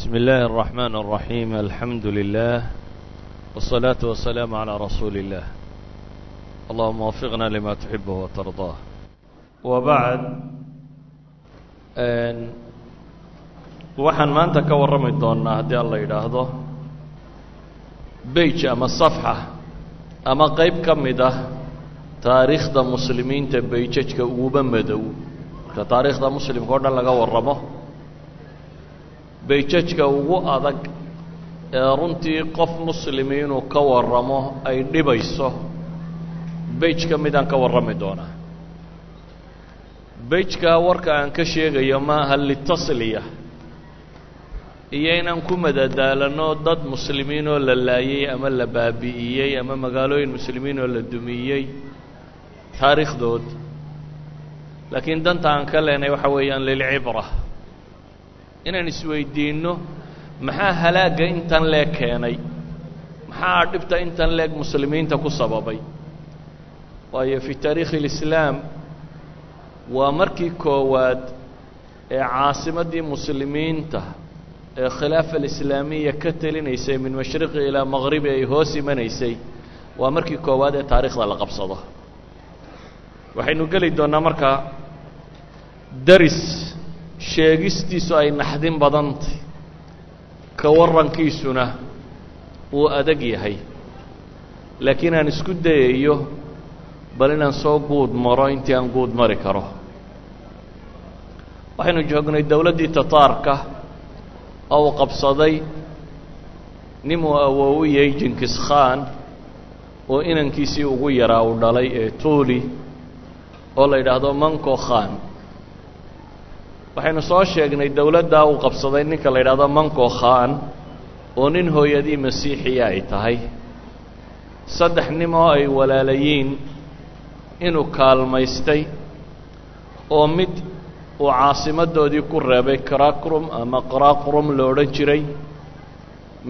بسم الله الرحمن الرحيم الحمد لله والصلاة والسلام على رسول الله اللهم وفقنا لما تحبه وترضاه وبعد waxaan maanta ka warrami doonnaa haddii alla yidhaahdo bage ama safxa ama qayb ka mid ah taariikhda muslimiinta bayjajka uguba madow marka taariikhda muslimka o dhan laga warramo bayjajka ugu adag ee runtii qof muslimi inuu ka warramo ay dhibayso bage ka midaan ka warrami doonaa. Bejka warka aan ka sheegayo maaha litasliya iyo inaan ku madadaalano dad muslimiin oo la laayey ama la baabi'iyey ama magaalooyin muslimiin oo la dumiyey taariikhdood. Laakiin danta aan ka leenay waxa weeyaan lilcibra inaan isweydiinno maxaa halaagga intan leeg keenay? Maxaa dhibta intan leeg muslimiinta ku sababay? Waayo fi taariikhi اlislaam waa markii koowaad ee caasimaddii muslimiinta ee khilaafa alislaamiya ka telinaysay min mashriqi ilaa maqribi ay hoos imanaysay waa markii koowaad ee taariikhda la qabsado. Waxaynu geli doonnaa markaa daris sheegistiisu ay naxdin badantay ka warrankiisuna wuu adag yahay. Laakiin aan isku dayayo bal inaan soo guud maro intii aan guud mari karo. Waxaynu joognay dowladdii tataarka oo uu qabsaday ninuu awoowiyey jinkis khan oo inankiisii ugu yaraa uu dhalay ee tuuli oo la yidhaahdo manko khan waxaynu soo sheegnay dowladdaa uu qabsaday ninka la yidhaahdo manko khan oo nin hooyadii masiixiya ay tahay. Saddex nim oo ay walaalayiin inuu kaalmaystay oo mid uu caasimadoodii ku reebay karakrum ama qaraqrum lo odhan jiray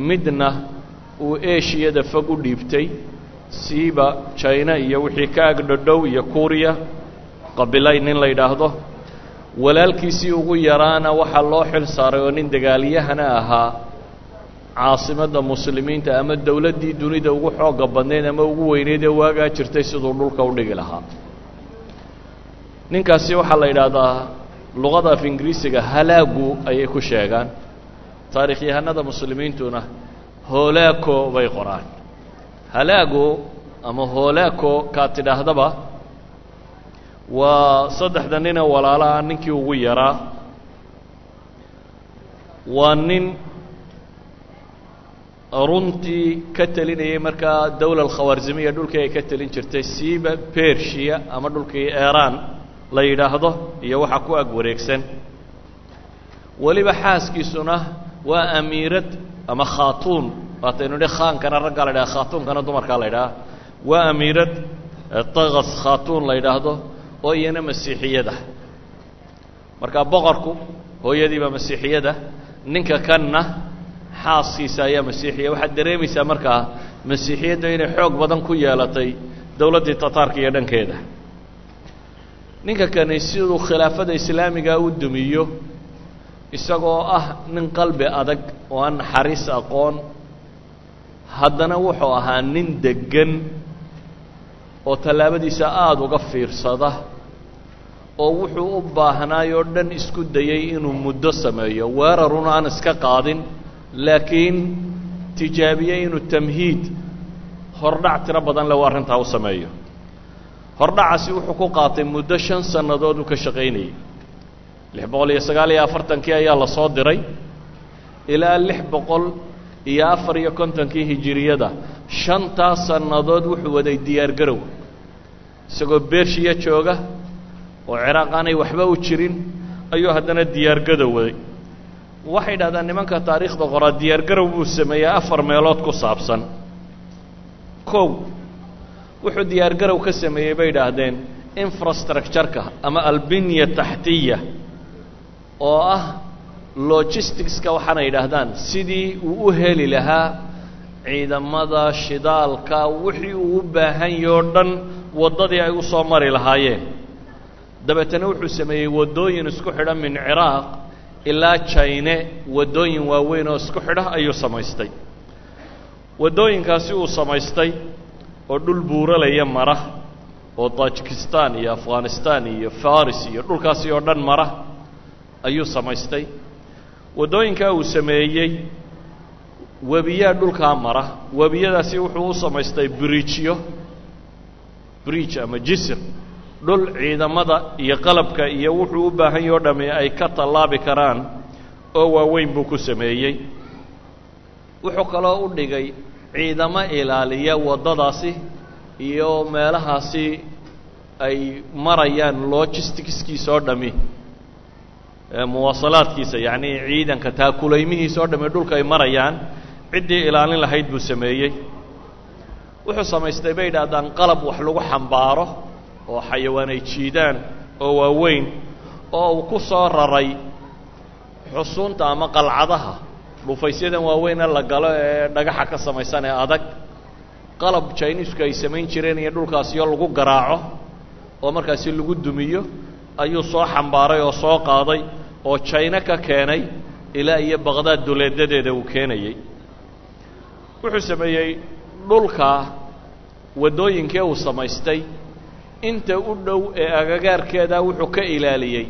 midna uu eshiyada fog u dhiibtay siiba jina iyo wixii ka agdhodhow iyo kuriya qabilay nin la yidhaahdo walaalkiisii ugu yaraana waxaa loo xil saaray oo nin dagaalyahana ahaa caasimadda muslimiinta ama dowladdii dunida ugu xooga badnayd ama ugu weyneyd ee waagaa jirtay siduu dhulka u dhigi lahaa. Ninkaasi waxaa la yidhaahdaa luqada af ingiriisiga halaagu ayay ku sheegaan. Taarikhyahanada muslimiintuna hoolaako bay qoraan. Halaago ama hoolaako kaad tidhaahdaba waa saddexda nine walaalaha ninkii ugu yaraa. Waa nin runtii ka telinayay markaa dowla alkhawarzimiya dhulkii ay ka telin jirtay siiba bershiya ama dhulkii eraan la yidhaahdo iyo waxa ku ag wareegsan. Weliba xaaskiisuna waa amiirad ama khaatuun. Waataynu nidhi khaankana raggaa la yidhaha khaatuunkana dumarkaa la yidhaha. Waa amiirad takas khaatuun la yidhaahdo oo iyana masiixiyada. Marka boqorku hooyadiibaa masiixiyada ninka kanna xaaskiisa ayaa masiixiya. Waxaad dareemaysaa markaa masiixiyadda inay xoog badan ku yeelatay dowladdii tataarka iyo dhankeeda. Ninka kani siduu khilaafada islaamiga u dumiyo isagoo ah nin qalbi adag oo aan naxariis aqoon haddana wuxuu ahaa nin deggan oo tallaabadiisa aada uga fiirsada oo wuxuu u baahnaay oo dhan isku dayey inuu muddo sameeyo. Weerarun aan iska qaadin laakiin tijaabiyey inuu tamhiid hordhac tiro badan le u arrintaa u sameeyo. Hordhacaasi wuxuu ku qaatay muddo shan sannadood uu ka shaqaynayey lix boqol iyo sagaal iyo afartankii ayaa la soo diray ilaa lix boqol iyo afar iyo kontonkii hijiriyada. Shantaas sannadood wuxuu waday diyaargarow isagoo bershiya jooga oo ciraaq aanay waxba u jirin ayuu haddana diyaargadow waday. Waxay dhahdaan nimanka taariikhda qoraa diyaargarow buu sameeyey afar meelood ku saabsan. Kow wuxuu diyaargarow ka sameeyey bay idhaahdeen infrastructureka ama albinya taxtiya oo ah logisticska waxaana yidhaahdaan sidii uu u heli lahaa ciidamada shidaalka wixii uu u baahan dhan waddadii ay u soo mari lahaayeen dabeetana wuxuu sameeyey waddooyin isku xidhan min ciraaq ilaa jayne waddooyin waaweyn oo isku xidha ayuu samaystay. Waddooyinkaasi uu samaystay oo dhul buuralaya mara oo tajikistan iyo afghanistan iyo faris iyo dhulkaasi oo dhan mara ayuu samaystay. Waddooyinkaa uu sameeyey webiyaa dhulkaa mara. Webiyadaasi wuxuu u samaystay bridjyo bridge ama jisr dhul ciidamada iyo qalabka iyo wuxuu u baahan yaho dhami ay ka tallaabi karaan oo waaweyn buu ku sameeyey. Wuxuu kaloo u dhigay ciidamo ilaaliya waddadaasi iyo meelahaasi ay marayaan logisticskiisa oo dhami muwaasalaadkiisa yacnii ciidanka taakulaymihiisa oo dhami dhulka ay marayaan ciddii ilaalin lahayd buu sameeyey. Wuxuu samaystay bay idhaahdaan qalab wax lagu xambaaro oo xayawaan ay jiidaan oo waaweyn oo uu ku soo raray xusuunta ama qalcadaha. Dhufaysyadan waaweyne la galo ee dhagaxa ka samaysan ee adag. Qalab jiniisku ay samayn jireen iyo dhulkaasiyo lagu garaaco oo markaasi lagu dumiyo ayuu soo xambaaray oo soo qaaday oo jayno ka keenay ilaa iyo baqdaad duleedadeeda uu keenayey wuxuu sameeyey dhulka waddooyinkee uu samaystay inta u dhow ee agagaarkeeda wuxuu ka ilaaliyey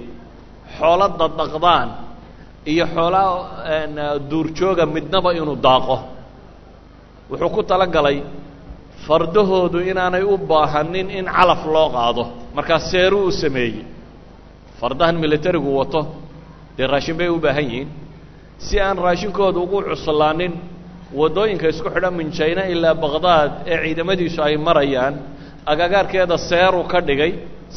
xoolo daddaqdaan iyo xoolaa duurjooga midnaba inuu daaqo. Wuxuu ku tala galay fardahoodu inaanay u baahanin in calaf loo qaado markaa seeruu u sameeyey. Fardahan militarigu wato dee raashin bay u baahan yihiin. Si aan raashinkooda ugu cuslaanin waddooyinka isku xidha min jayna ilaa baqdaad ee ciidamadiisu ay marayaan agagaarkeeda seeruu ka dhigay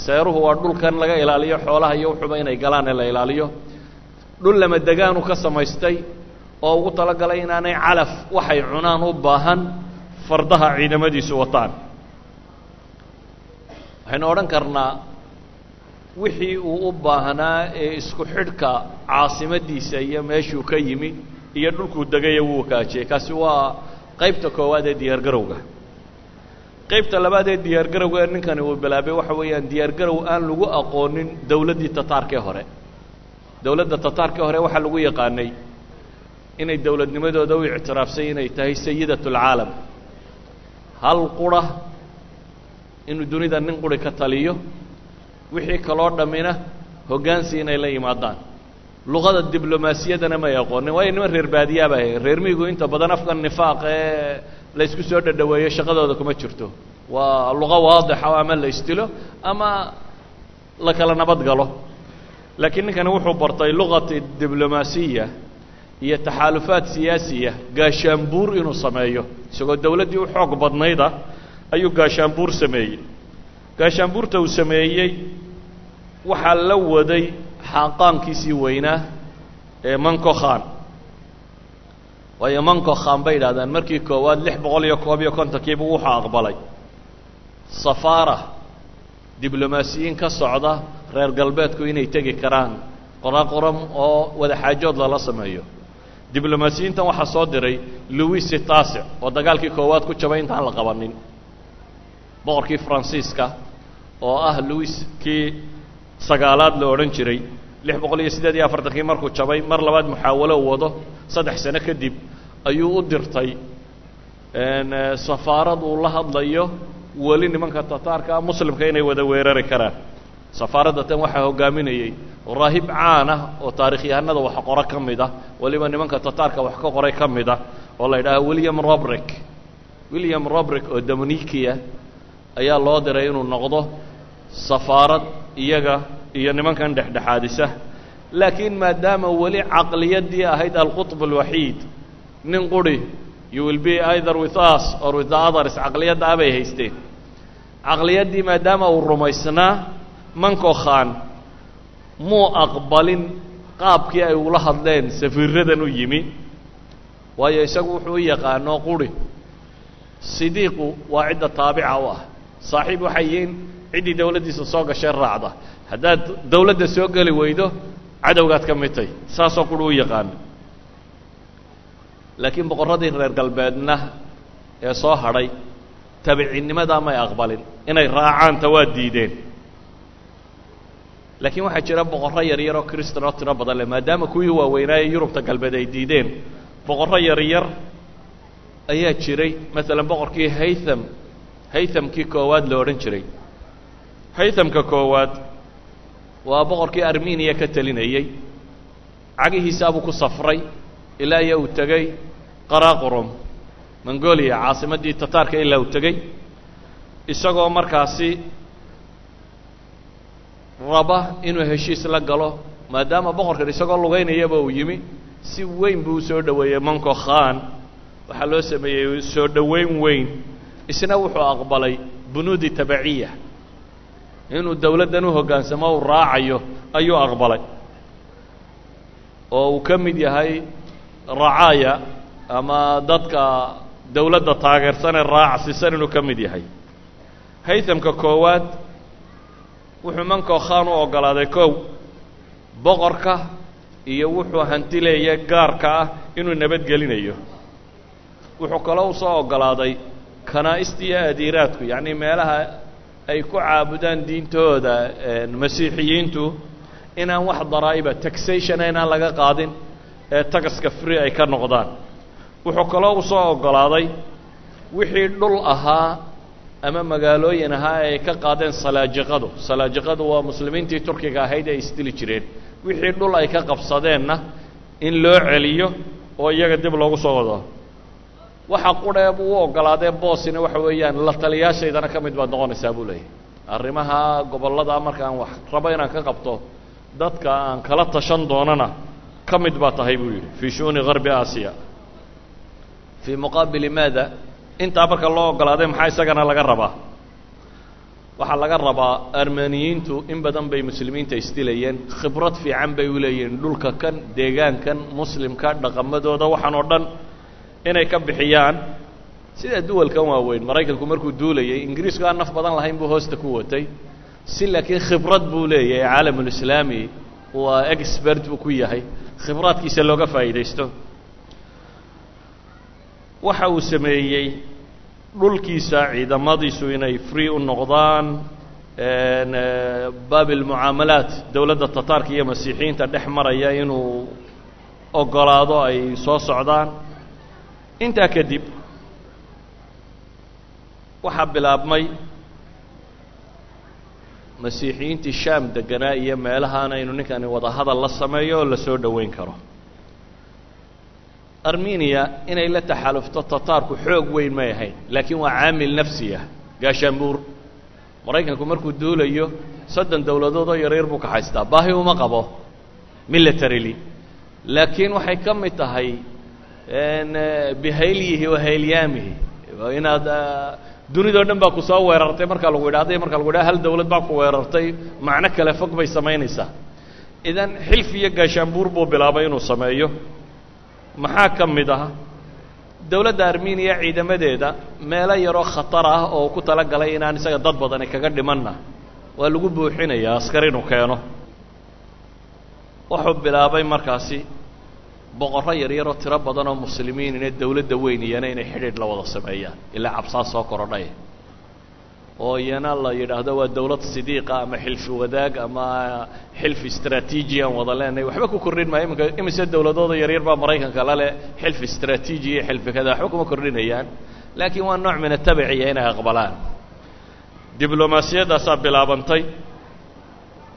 seeruhu waa dhulkan laga ilaaliyo xoolaha iyo wuxuuba inay galaan ee la ilaaliyo. Dhul lama degaanu ka samaystay oo ugu talagalay inaanay calaf waxay cunaan u baahan fardaha ciidamadiisu wataan. Waxaynu odhan karnaa wixii uu u baahnaa ee isku xidhka caasimadiisa iyo meeshuu ka yimi iyo dhulkuu degaya wuu wakaajiyey kaasi waa qaybta koowaad ee diyaargarowga qaybta labaad ee diyaargarowga ninkani uu bilaabay waxa weeyaan diyaargarow aan lagu aqoonin dawladdii tataarkee hore. Dawladda tataarkee hore waxaa lagu yaqaanay inay dawladnimadooda u ictiraafsay inay tahay sayidat اlcaalam hal qura inuu dunida nin quri ka taliyo wixii kaloo dhammina hoggaansi inay la yimaadaan. Luqada diblomaasiyaddana may aqoonin waayo niman reer baadiyaaba ahayn reer miyigu inta badan afkan nifaaq ee laysku soo dhadhaweeyo shaqadooda kuma jirto. Waa luqo waadixa ama la istilo ama la kala nabad galo. Laakiin ninkani wuxuu bartay luqati diblomaasiya iyo taxaalufaad siyaasiya gaashaanbuur inuu sameeyo. Isagoo dawladdii u xoog badnayda ayuu gaashaanbuur sameeyey. Gaashaanbuurta uu sameeyey waxaa la waday xaaqaankiisii weynaa ee manco khan waayo manco khan bay yidhahdaan markii koowaad lix boqol iyo koob iyo kontonkiiba wuxuu aqbalay. Safaara diblomaasiyiin ka socda reer galbeedku inay tegi karaan qoraqoram oo wadaxaajood lala sameeyo. Diblomaasiyiintan waxaa soo diray louis taasic oo dagaalkii koowaad ku jabay intaan la qabanin. Boqorkii faransiiska oo ah louis kii sagaalaad la odhan jiray. Lix boqol iyo siddeed iyo afartankii markuu jabay mar labaad muxaawalo wado saddex sano kadib ayuu u dirtay. Safaarad uu la hadlayo weli nimanka tataarka muslimka inay wada weerari karaan. Safaaradda waxaa hogaaminayey raahib caan ah oo taarikhyahanada wax qoro ka mid ah weliba nimanka tataarka wax ka qoray ka mid ah oo la yidhaaha william robrick. William robrick oo dominikia ayaa loo diray inuu noqdo safaarad iyaga iyo nimankan dhexdhexaadisa. Laakiin maadaama weli caqliyaddii ahayd alqutb alwaxiid nin quri you will be either with us or with the others. Caqliyadda abay haysteen. Caqliyaddii maadaama uu rumaysnaa manco khan muu aqbalin qaabkii ay ula hadleen safiiradan u yimi. Waayo isagu wuxuu u yaqaano quri sidiiqu waa cidda taabica u ah. Saaxiib waxay yihiin ciddii dawladdiisa soo gashay raacda. Haddaad dawladda soo geli weydo cadowgaad ka midtay saasoo quri u yaqaano laakiin boqorradii reer galbeedna ee soo hadhay tabiciinnimadaa may aqbalin inay raacaanta waa diideen. Laakiin waxaa jira boqorro yaryar oo kristan oo tiro badan leh maadaama kuwii waaweynaaye yurubta galbeed ay diideen. Boqorro yaryar ayaa jiray maalan boqorkii haytham haythamkii koowaad la odhan jiray. Haythamka koowaad waa boqorkii armeniya ka telinayey cagihiisaabuu ku safray ilaa iyo uu tegey qaraqrum mongolia caasimaddii tataarka ilaa uu tegey isagoo markaasi raba inuu heshiis la galo maadaama boqorkan isagoo lugaynayaba uu yimi si weyn buu u soo dhoweeyey monko khan. Waxaa loo sameeyey soo dhoweyn weyn. Isna wuxuu aqbalay bunuudi tabaciya inuu dawladdan u hoggaansamo uu raacayo ayuu aqbalay. Oo uu ka mid yahay racaaya ama dadka dawladda taageersanee raacsisan inuu ka mid yahay. Haythamka koowaad wuxuu manko khan u oggolaaday kow boqorka iyo wuxuu hantileeya gaarka ah inuu nabadgelinayo wuxuu kaloo u soo oggolaaday kanaa'ista iyo adiiraadku yacnii meelaha ay ku caabudaan diintooda masiixiyiintu inaan wax daraa'iba taxationa inaan laga qaadin ee tagaska free ay ka noqdaan. Wuxuu kaloo u soo oggolaaday wixii dhul ahaa ama magaalooyin ahaa ay ka qaadeen salaajiqadu salaajiqadu waa muslimiintii turkiga ahayd ay isdili jireen. Wixii dhul ay ka qabsadeenna in loo celiyo oo iyaga dib loogu soo wado. Waxa qudhee buu u oggolaadee boosina waxa weeyaan la taliyaashaydana ka mid baad noqonaysaa buu leeyahy arrimaha gobollada markaan wax rabo inaan ka qabto dadka aan kala tashan doonana ka mid baa tahay buu yidhi fii shu'uni garbi aasiya. Fii muqaabili maada? Intaa marka loo oggolaaday maxaa isagana laga rabaa? Waxaa laga rabaa armeniyiintu in badan bay muslimiinta isdilayeen khibrad fiican bay u leeyihiin dhulka kan deegaankan muslimka dhaqamadooda waxaan oo dhan inay ka bixiyaan. Sida duwalkan waaweyn maraykanku markuu duulayay ingiriisku aan naf badan lahayn buu hoosta ku watay. Si laakiin khibrad buu leeyahay caalamulislaami waa expert buu ku yahay khibraadkiisa looga faa'iidaysto. Waxa uu sameeyey dhulkiisa ciidamadiisu inay free u noqdaan baabil mucaamalaat dowladda tataarka iyo masiixiyiinta dhex maraya inuu oggolaado ay soo socdaan. Intaa kadib waxaa bilaabmay masiixiyiintii shaam deganaa iyo meelahaana inuu ninkani wadahadal la sameeyo oo la soo dhoweyn karo. Armeniya inay la taxalufto tataarku xoog weyn may ahayn laakiin waa caamil nafsiya gaashaanbuur maraykanku markuu duulayo soddon dowladood oo yaryar buu ka haystaa baahi uma qabo militarily. Laakiin waxay ka mid tahay bihayliyihi wa haylyaamihi inaad dunidao dhan baa ku soo weerartay markaa lagu yidhahday markaa lagu yidhaha hal dawlad baa ku weerartay. Macno kale fog bay samaynaysaa. Idan xilf iyo gaashaanbuur buu bilaabay inuu sameeyo. Maxaa ka mid ah? Dowladda armeniya ciidamadeeda meelo yaroo khatar ah oo ku tala inaan isaga dad badani kaga dhimanna waa lagu buuxinayaa askar inuu keeno. Wuxuu bilaabay markaasi boqorro yaryaroo tiro badan oo muslimiin ine dawladda weyn iyana inay xidhiidh la wada sameeyaan ilaa cabsaa soo korodhay oo iyana la yidhaahdo waa dawlad sidiiqa ama xilfi wadaag ama xilfi istraatiiji aan wada leenahay. Waxba ku kordhin maayo iminka imise dawladooda yaryar baa maraykanka la leh xilfi istraatiiji iyo xilfi kada waxba kuma kordhinayaan. Laakiin waa nooc min atabiciya inay aqbalaan. Diblomaasiyaddaasaa bilaabantay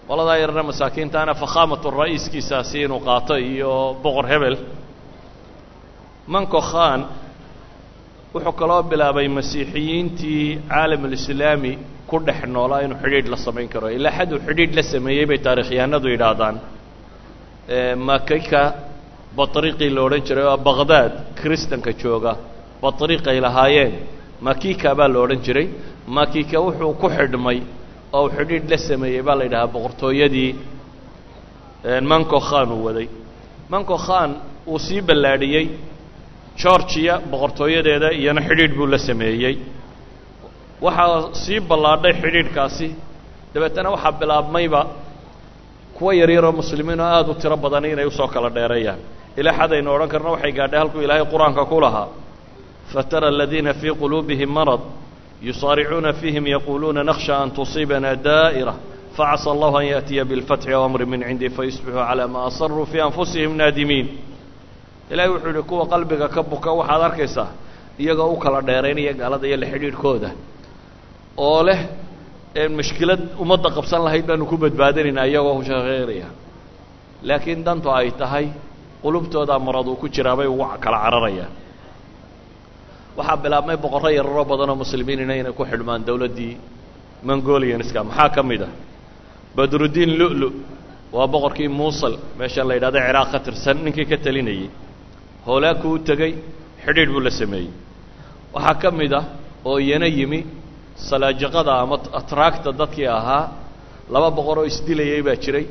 qoladaa yarna masaakiintaana fakhaamatu ra'iiskiisaasi inuu qaato iyo boqor hebel. Manko khan wuxuu kaloo bilaabay masiixiyiintii caalamulislaami ku dhex noolaa inuu xidhiidh la samayn karo. Ilaa xad uu xidhiidh la sameeyey bay taarikhyahanadu yidhaahdaan. Makika batriiqii la odhan jiray oo baqdaad kristanka jooga batriiqay lahaayeen. Makika baa la odhan jiray. Makika wuxuu ku xidhmay oo xidhiidh la sameeyey baa la yidhahaa boqortooyadii manco khan uu waday. Manco khan uu sii ballaadhiyey georgiya boqortooyadeeda iyana xidhiidh buu la sameeyey. Waxaa sii ballaadhay xidhiidhkaasi. Dabeetana waxaa bilaabmayba kuwa yaryaroo muslimiin oo aada u tiro badani inay u soo kala dheereeyaan. Ilaa xadaynu odhan karno waxay gaadhay halkuu ilaahay qur'aanka ku lahaa. Fatara aladiina fii quluubihim marad yusaaricuuna fiihim yaquuluuna nakhsha an tusiibana daa'ira facasa allahu an yaأtiya biاlfatxi aw amri min cindii fayusbixuu calaa maa asaruu fii anfusihim naadimiin ilaahay wuxuu yihi kuwa qalbiga ka buka waxaad arkaysaa iyagoo u kala dheeraynaya gaalada iyo la xidhiidhkooda oo leh mushkilad ummadda qabsan lahayd baanu ku badbaadinayna iyagoo shaqeynaya laakiin dantu ay tahay qulubtoodaa marad uu ku jiraa bay ugu kala cararayaan waxaa bilaabmay boqorro yararoo badanoo muslimiinina inay ku xidhmaan dowladdii mongolianska maxaa ka mid ah? Badruddiin lu'lu waa boqorkii muusal meesha la yidhahdo ciraaq ka tirsan ninkii ka talinayey hoolaaku u tegey xidhiidh buu la sameeyey. Waxaa ka mid ah oo iyana yimi salaajiqada ama atraagta dadkii ahaa laba boqor oo isdilayay baa jiray.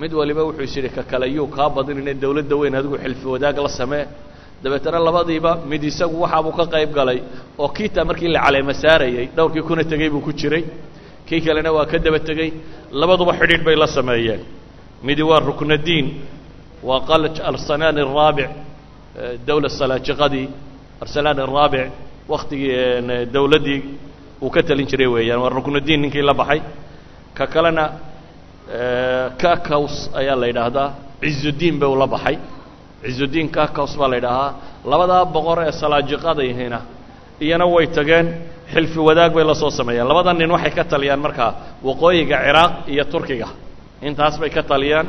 Mid waliba wuxuu is yidhi ka kale yuu kaa badinine dowladda weyn adigu xilfi wadaag la samee dabeetana labadiiba mid isagu waxaabuu ka qayb galay oo kiitaa markii la caleema saarayey dhowrkii kuna tegey buu ku jiray. Kii kalena waa ka daba tegey labaduba xidhiidh bay la sameeyeen. Midi waa ruknadiin waa qalaj arsanaan araabic dowla salaajiqadii arsalaan araabic waktigii dowladdii uu ka talin jiray weeyaan. Waa ruknadiin ninkii la baxay. Ka kalena kakaws ayaa la yidhaahdaa. Cizudiin ba ula baxay cizudiin kakaws baa la yidhaahaa labadaa boqor ee salaajiqadayhina iyana way tageen xilfi wadaag bay la soo sameeyeen labada nin waxay ka taliyaan markaa waqooyiga ciraaq iyo turkiga. Intaas bay ka taliyaan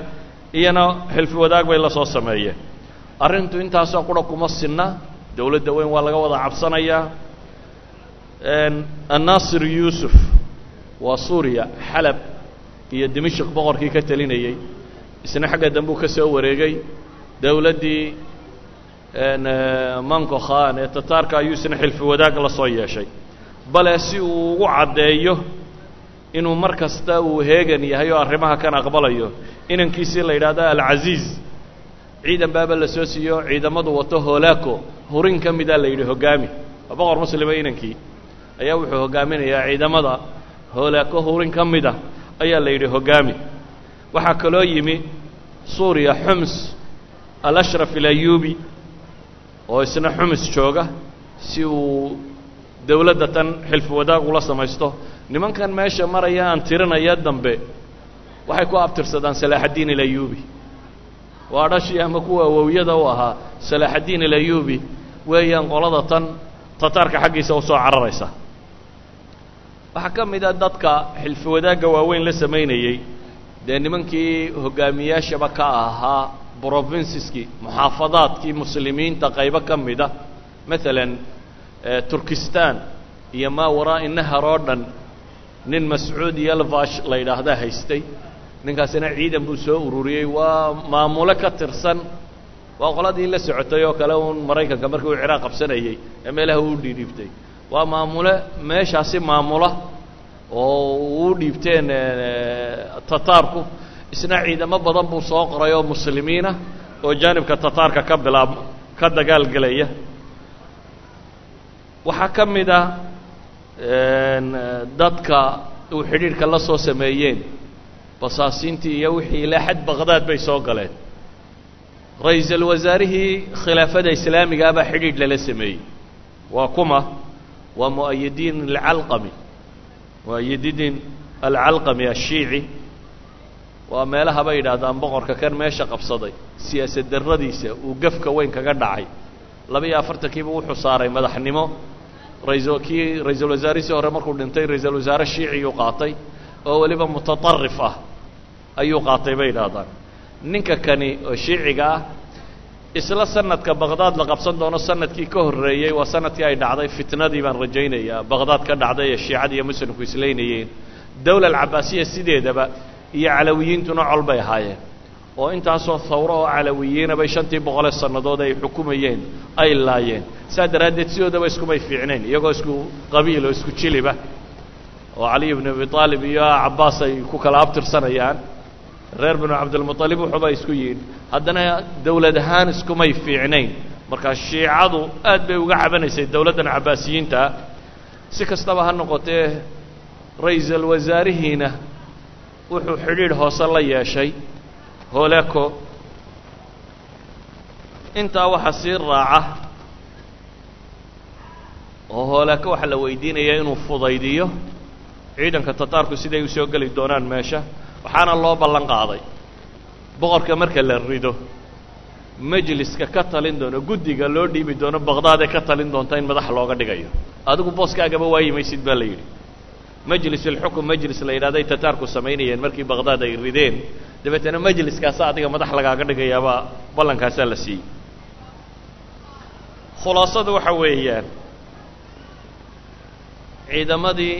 iyana xilfi wadaag bay la soo sameeyeen. Arrintu intaasoo qura kuma sinna dowladda weyn waa laga wada cabsanayaa annaasir yuusuf waa suuriya xalab iyo dimashik boqorkii ka talinayey isna xagga dambe uu ka soo wareegay dowladdii manko khan ee tataarka ayuu isna xilfi wadaag la soo yeeshay. Bale si uu ugu caddeeyo inuu mar kasta uu heegan yahay oo arrimaha kan aqbalayo inankiisii la yidhaahdo alcaziiz ciidan baaba la soo siiyo ciidamadu wato hoolaako hurin ka mida la yidhi hoggaami waa boqor muslima inankii. Ayaa wuxuu hoggaaminayaa ciidamada hoolaako hurin ka mida ayaa la yidhi hoggaami waxaa kaloo yimi suuriya xums alashraf ilayubi oo isna xumus jooga si uu dowladda tan xilfi wadaag ula samaysto. Nimankan meesha maraya aan tirinaya dambe waxay ku abtirsadaan salaaxaddiin ilayubi waa dhashii ama kuwa awowyada u ahaa salaaxaddiin ilayubi weeyaan qolada tan tataarka xaggiisa u soo cararaysa. Waxaa ka mid a dadka xilfi wadaagga waaweyn la samaynayey dee nimankii hoggaamiyaashaba ka ahaa brovinsiskii muxaafadaadkii muslimiinta qaybo ka mida maalan turkistan iyo maa waraa'i nahar oo dhan nin mascuud yalvash la yidhaahdaa haystay. Ninkaasina ciidan buu soo ururiyey waa maamulo ka tirsan. Waa qoladii la socotay oo kale uun maraykanka markii uu ciraaq qabsanayey ee meelaha uu dhiidhiibtay. Waa maamule meeshaasi maamula oo uu dhiibteen tataarku isna ciidamo badan buu soo qoray oo muslimiina oo jaanibka tataarka ka bilaab ka dagaal gelaya. Waxaa ka mid a dadka uu xidhiidhka la soo sameeyeen basaasiintii iyo wixii ilaa xad baqdaad bay soo galeen. Ra'iisul wasaarihii khilaafada islaamigaa baa xidhiidh lala sameeyey. Waa kuma waa mu'ayidiin alcalqami mu'ayidiin alcalqami ashiici waa meelaha bay yidhaahdaan boqorka kan meesha qabsaday. Siyaasad darradiisa uu gefka weyn kaga dhacay. Laba-iyo afartankiiba wuxuu saaray madaxnimo. Rais kii ra'iisul wasaarihiisii hore markuu dhintay ra'iisul wasaare shiiciyuu qaatay oo weliba mutatarif ah ayuu qaatay bay yidhaahdaan. Ninka kani oo shiiciga ah isla sanadka baqdaad la qabsan doono sannadkii ka horreeyey waa sannadkii ay dhacday fitnadii baan rajaynayaa. Baqdaad ka dhacday ee shiicada iyo muslimku islaynayeen. Dowla alcabaasiya sideedaba iyo calawiyiintuna col bay ahaayeen. Oo intaasoo hawro oo calawiyiina bay shantii boqolee sannadood ay xukumayeen ay laayeen. Saa daraaddeed sidoodaba iskumay fiicnayn iyagoo isku qabiil oo isku jiliba oo caliy bnu abi aalib iyo cabaas ay ku kala abtirsanayaan. Reer binu cabdilmuطalib wuxuuba isku yihiin haddana dowlad ahaan iskumay fiicnayn markaa shiicadu aad bay uga cabanaysay dowladdan cabaasiyiinta si kastaba ha noqotee ra'iisul wasaarihiina wuxuu xidhiidh hoose la yeeshay hooleko intaa waxaa sii raaca oo hooleko waxaa la weydiinaya inuu fudaydiyo ciidanka tataarku siday u soo geli doonaan meesha waxaana loo ballan qaaday. Boqorka marka la rido majliska ka talin doono guddiga loo dhiibi doono baqdaad ee ka talin doonta in madax looga dhigayo. Adigu booskaagaba waayi maysid baa la yidhi majlis alxukm majlis la yidhahday tataarku samaynayeen markii baqdaad ay rideen. Dabeetana majliskaasa adiga madax lagaaga dhigayaabaa ballankaasaa la siiyey. Khulaasadu waxa weeyaan ciidamadii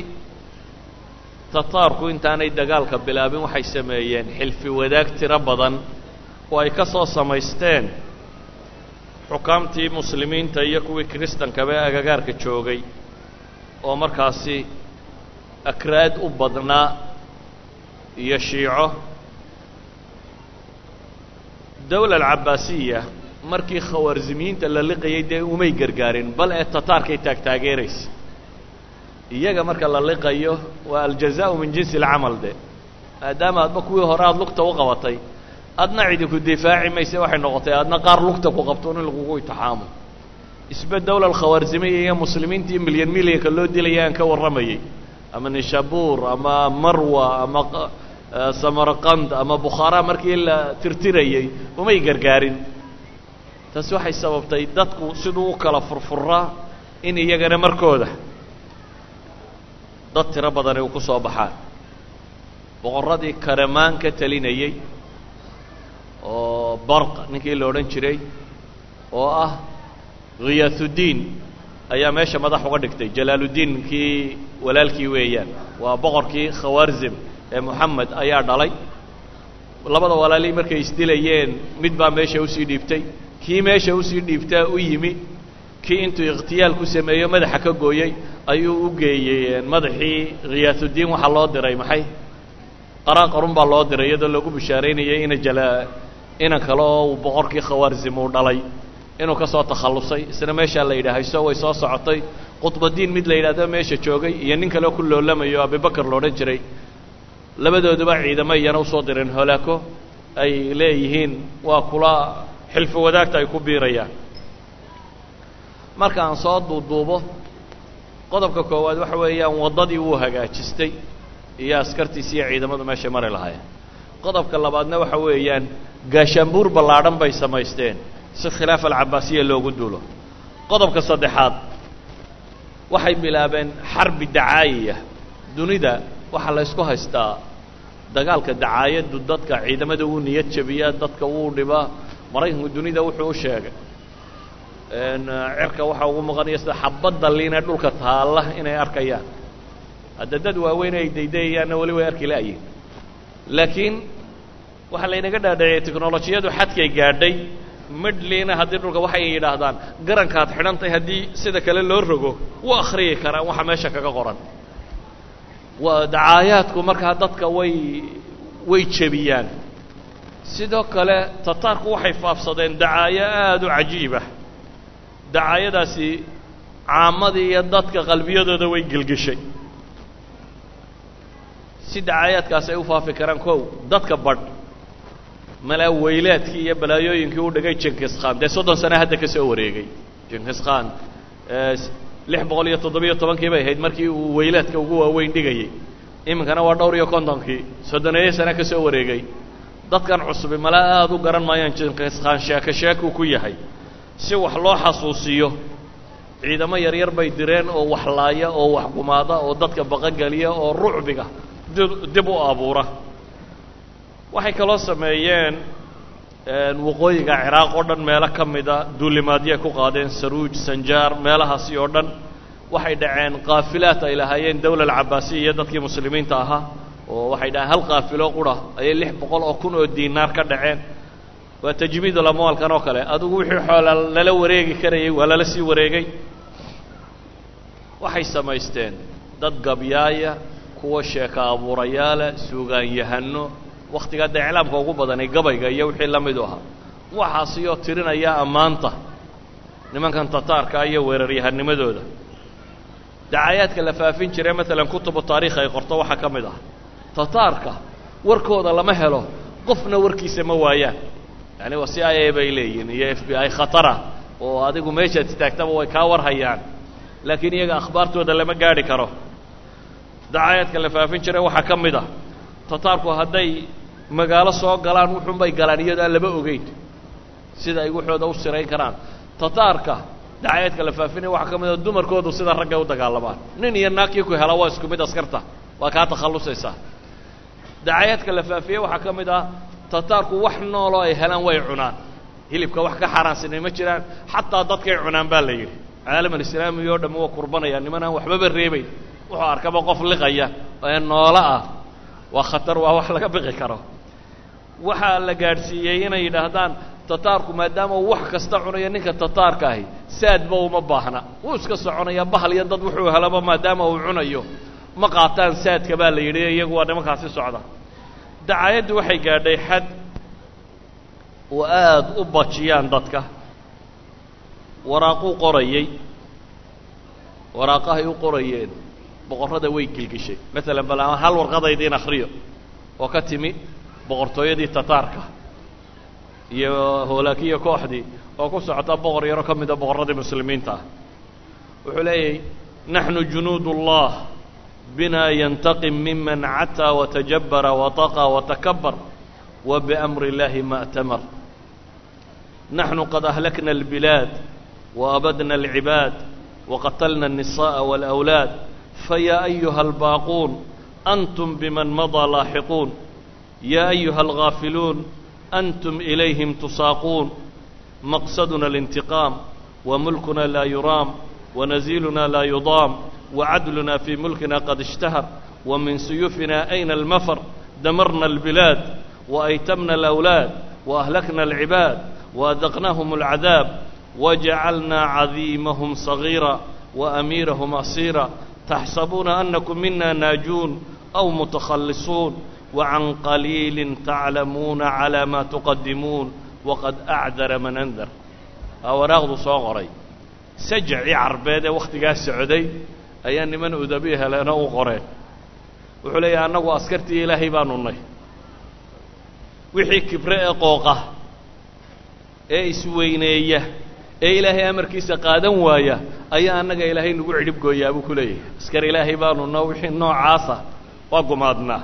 tataarku intaanay dagaalka bilaabin waxay sameeyeen xilfi wadaag tiro badan oo ay ka soo samaysteen xukaamtii muslimiinta iyo kuwii kiristankaba ee agagaarka joogay oo markaasi akraad u badnaa iyo shiico dawla alcabaasiya markii khawaarzimiyiinta la liqayay dee umay gargaarin bal ee tataarkay taagtaageeraysa iyaga marka la liqayo waa aljazaau min jinsi alcamal de maadaama adba kuwii hore aada lugta u qabatay adna cidinku difaaci mayse waxay noqotay adna qaar lugta ku qabto in lagugu itixaamo isbe dawla alkhawaarzimiya iyo muslimiintii milyan milyanka loo dilaya ka warramayay ama nishabuur ama marwa ama samarqand ama bukhaara markii la tirtirayey umay gargaarin. Taasi waxay sababtay dadku siduu u kala furfuraa in iyagana markooda dad tiro badani u ku soo baxaan. Boqorradii karamaan ka talinayey oo barq ninkii la odhan jiray oo ah khiyaatuddiin ayaa meesha madax uga dhigtay. Jalaaluddiin kii walaalkii weeyaan. Waa boqorkii khawaarzim ee moxamed ayaa dhalay. Labada walaalii markay isdilayeen mid baa meesha u sii dhiibtay. Kii meesha u sii dhiibtaa u yimi. Kii intuu ikhtiyaal ku sameeyo madaxa ka gooyey ayuu u geeyey madaxii khiyaatuddiin waxaa loo diray maxay? Qaraaqarun baa loo diray iyadoo lagu bishaaraynayay ina jala inan kale oo boqorkii khawaarzim uu dhalay inuu ka soo takhallusay isna meeshaa la yidhaah hayso way soo socotay. Qudbadiin mid la yidhahdo meesha joogay iyo nin kale ku loolamayo abibakar la odhan jiray. Labadooduba ciidamo iyana u soo direen holaako ay leeyihiin waa kula xilfi wadaagta ay ku biirayaan. Marka aan soo duuduubo qodobka koowaad waxa weeyaan waddadii wuu hagaajistay iyo askartiisi iyo ciidamadu meeshay mari lahaayeen. Qodobka labaadna waxa weeyaan gaashaanbuur ballaadhan bay samaysteen si khilaaf alcabaasiya loogu duulo. Qodobka saddexaad waxay bilaabeen xarbi dacaayiya. Dunida waxaa la ysku haystaa dagaalka dacaayaddu dadka ciidamada wuu niyad jabiyaa dadka wuu dhibaa maraykanku dunida wuxuu u sheegay. Cirka waxaa ugu muuqanaya sida xabadda liina dhulka taalla inay arkayaan. Hadda dad waaweyn ay daydayayaanna weli way arki la'yihin laakiin waxaa laynaga dhaadhaciyay technolojiyadu xadkay gaadhay midhliina haddii dhulka waxay yidhaahdaan garankaad xidhantahay haddii sida kale loo rogo wuu akhriyi karaan waxa meesha kaga qoran. Dacaayaadku markaa dadka way way jebiyaan. Sidoo kale tataarku waxay faafsadeen dacaayo aada u cajiibah dacaayadaasi caamadii iyo dadka qalbiyadooda way gelgeshay si dacaayaadkaasi ay u faafi karaan kow dadka badh malaa weylaadkii iyo balaayooyinkii u dhigay jenkis khan. Dee soddon sane hadda ka soo wareegay jenkis khan. Lix boqol iyo toddobiyo tobankii bay ahayd markii uu weylaadka ugu waaweyn dhigayey iminkana waa dhowr iyo kontonkii. Soddoneeyo sane ka soo wareegay. Dadkan cusubi mala aada u garan maayaan jenkis khan sheeko sheekuu ku yahay. Si wax loo xasuusiyo ciidamo yaryar bay direen oo wax laaya oo wax gumaada oo dadka baqogeliya oo rucbiga dib u abuura waxay kaloo sameeyeen waqooyiga ciraaq oo dhan meelo ka mida duulimaadyoay ku qaadeen saruuj sanjaar meelahaasi oo dhan. Waxay dhaceen qaafilaat ay lahaayeen dawla alcabaasiya iyo dadkii muslimiinta ahaa oo waxay dhaheen hal qaafilo qura ayay lix boqol oo kun oo diinaar ka dhaceen. Waa tajmiidul amwaalkan oo kale. Adigu wixii xoola lala wareegi karayay waa lala sii wareegay. Waxay samaysteen dad gabyaaya kuwa sheeka abuurayaala suugaanyahano wakhtigaa dee iclaamka ugu badanay gabayga iyo wixii la midu ahaa. Waxaasiyoo tirinaya ammaanta nimankan tataarka iyo weeraryahanimadooda dacaayaadka la faafin jiray maalan kutubu taariikh ay qorto waxaa ka mid ah tataarka warkooda lama helo qofna warkiisa ma waayaan. Yani waa c i a bay leeyihiin iyo f b i khatara oo adigu meeshaad istaagtaba way kaa warhayaan. Laakiin iyaga akhbaartooda lama gaadhi karo. Dacaayaadka la faafin jiray waxaa ka mid ah tataarku hadday magaalo soo galaan wuxuunbay galaan iyadoo aan laba ogeyn sida ay waxooda u sirayn karaan. Tataarka dacayaadka la faafinaya waxaa ka mid a dumarkoodu sida raggay u dagaalamaan nin iyo naagkii ku hela waa isku mid askarta. Waa kaa takhallusaysaa. Dacayaadka la faafiyey waxaa ka mid ah tataarku wax nooloo ay helaan way cunaan. Hilibka wax ka xaaraansanay ma jiraan. Xataa dadkay cunaan baa la yidhi. Caalaman islaamiga oo dhamme waa kurbanaya niman aan waxbaba reebayn wuxuu arkaba qof liqaya ee noolo ah. Waa khatar waa wax laga biqi karo waxaa la gaadhsiiyey inay yidhaahdaan tataarku maadaama uu wax kasta cunayo ninka tataarka ahi saadba uma baahna. Wuu iska soconaya bahal iyo dad wuxuu helaba maadaama uu cunayo. Ma qaataan saadka baa la yidhi iyagu waa nimankaasi socda. Dacaayaddu waxay gaadhay xad oo aada u bajiyaan dadka. Waraaquu qorayey. Waraaqahay u qorayeen. Boqorrada way gilgishay. Maalan bal hal warqadaydiin akhriyo. Oo ka timi boqortooyadii tataarka iyo hoolaakiya kooxdii oo ku socota boqor yaro ka mida boqorradii muslimiinta ah wuxuu leeyahay naxnu junuud ullah bina yantaqim miman cataa watajabara wataqa watakabar wa biamri اllahi ma اtamar naxnu qad ahlakna اlbilaad waabadna اlcibaad waqatalna الnisaءa wاlأwlaad faya ayuha albaaquun antum biman madaa laaxiquun ya ayuha alghaafiluun antum ilayhim tusaaquun maqsaduna اlintiqaam wamulkuna laa yuraam wanaziiluna laa yudaam wacadluna fii mulkina qad ishtahar wamin suyufina ayna almafar damarna albilaad waaytamna alawlaad waahlakna alcibaad waadaqnaahum alcadaab wajacalna cadiimahum sagiira waamiirahum asiira taxsabuuna anakum mina naajuun aw mutakhallisuun wacan qaliilin taclamuuna calaa maa tuqadimuun waqad acdara man andar aa waraaqdu soo qoray. Sajacii carbeed ee wakhtigaa socday ayaa niman udabi heleenoo u qoreen. Wuxuu leeyahay annagu askartii ilaahay baanu nay wixii kibre ee qooqa ee isweyneeya ee ilaahay amarkiisa qaadan waaya ayaa annaga ilaahay nagu cidhib gooyaa buu ku leeyahay. Askar ilaahay baanu wixii noocaasa waa gumaadnaa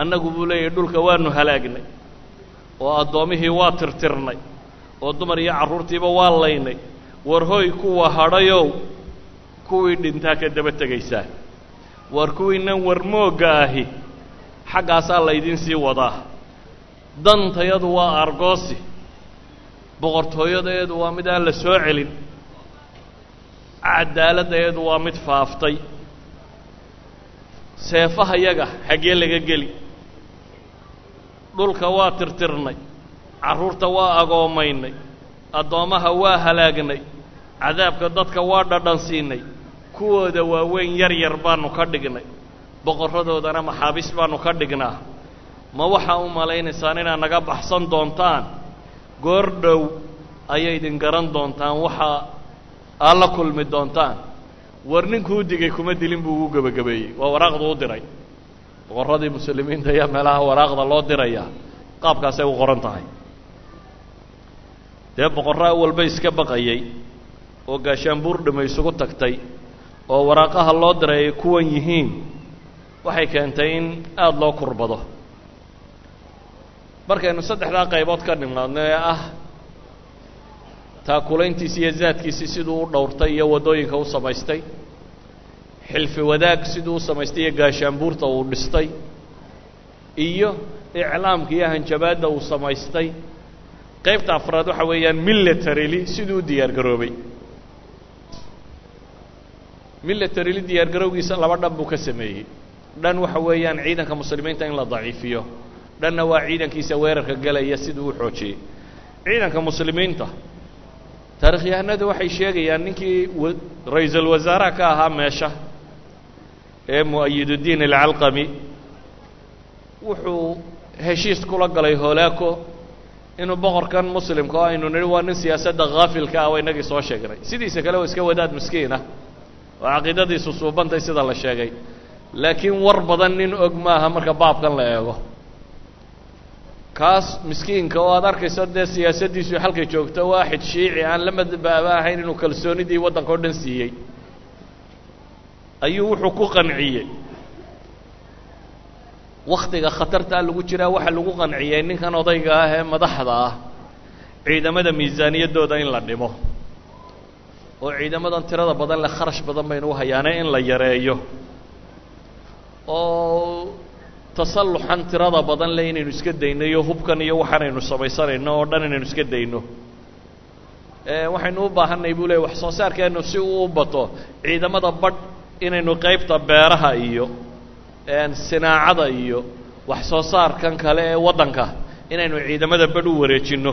annagu buu leeyahay dhulka waanu halaagnay oo addoommihii waa tirtirnay oo dumar iyo carruurtiiba waa laynay. War hoy kuwa hadhayow kuwii dhintaa ka daba tegaysaa war kuwiinan warmoogga ahi xaggaasaa laydiin sii wadaa. Dantayadu waa argoosi boqortooyadeedu waa mid aan la soo celin. Cadaaladdeedu waa mid faaftay. Seefahayaga xaggee laga geli dhulka waa tirtirnay carruurta waa agoomaynay addoommaha waa halaagnay cadaabka dadka waa dhadhan siinay kuwooda waaweyn yar yar baanu ka dhignay boqorradoodana maxaabiis baanu ka dhignaa. Ma waxaa u malaynaysaan inaad naga baxsan doontaan? Goor dhow ayay idin garan doontaan waxaa aad la kulmi doontaan. War ninkuu digay kuma dilin buu ugu gebagabeeyey waa waraaqdu u diray boqorradii muslimiinta ayaa meelaha waraaqda loo dirayaa qaabkaasay u qoran tahay. Dee boqorraa walba iska baqayay oo gaashaanbuur dhima isugu tagtay oo waraaqaha loo diray ay kuwan yihiin waxay keentay in aada loo kurbado. Markaynu saddexdaa qaybood ka nimaadno ee ah taakulayntiisi iyo zaadkiisii siduu u dhowrtay iyo waddooyinka u samaystay xilfi wadaag siduu samaystay iyo gaashaanbuurta uu dhistay iyo iclaamka iyo hanjabaadda uu samaystay. Qaybta afraad waxa weeyaan militaryli siduu u diyaar garoobay laba dhan buu ka sameeyey. Dhan waxa weeyaan ciidanka muslimiinta in la daciifiyo. Dhanna waa ciidankiisa weerarka gelaya siduu u xoojiyey. Ciidanka muslimiinta taarikhyahanadu waxay sheegayaan ninkii ra'iisul wasaaraha ka ahaa meesha ee mu'ayiduddiin alcalqami wuxuu heshiis kula galay hoolaako inuu boqorkan muslimka oo aynu nidhi waa nin siyaasadda haafilka ah waa inagii soo sheegnay. Sidiisa kale waa iska wadaad miskiin ah oo caqiidadiisu suubantay sida la sheegay. Laakiin war badan nin og maaha marka baabkan la eego. Kaas miskiinka oo aad arkayso dee siyaasaddiisu halkay joogto waaxid shiici aan la madbaaba ahayn inuu kalsoonidii waddanka o dhan siiyey ayuu wuxuu ku qanciyey. Wakhtiga khatartaa lagu jiraa waxaa lagu qanciyey ninkan odayga ah ee madaxda ah. Ciidamada miisaaniyaddooda in la dhimo oo ciidamadan tirada badan leh kharash badan baynu u hayaane in la yareeyo. Oo tasalluxan tirada badan leh inaynu iska dayno iyo hubkan iyo waxaanaynu samaysanayno oo dhan inaynu iska dayno. Waxaynu u baahanay buu leey wax soo saarkeennu si uu u bato ciidamada badh inaynu qaybta beeraha iyo sinaacada iyo wax soo saarkan kale ee waddanka inaynu ciidamada badh u wareejinno.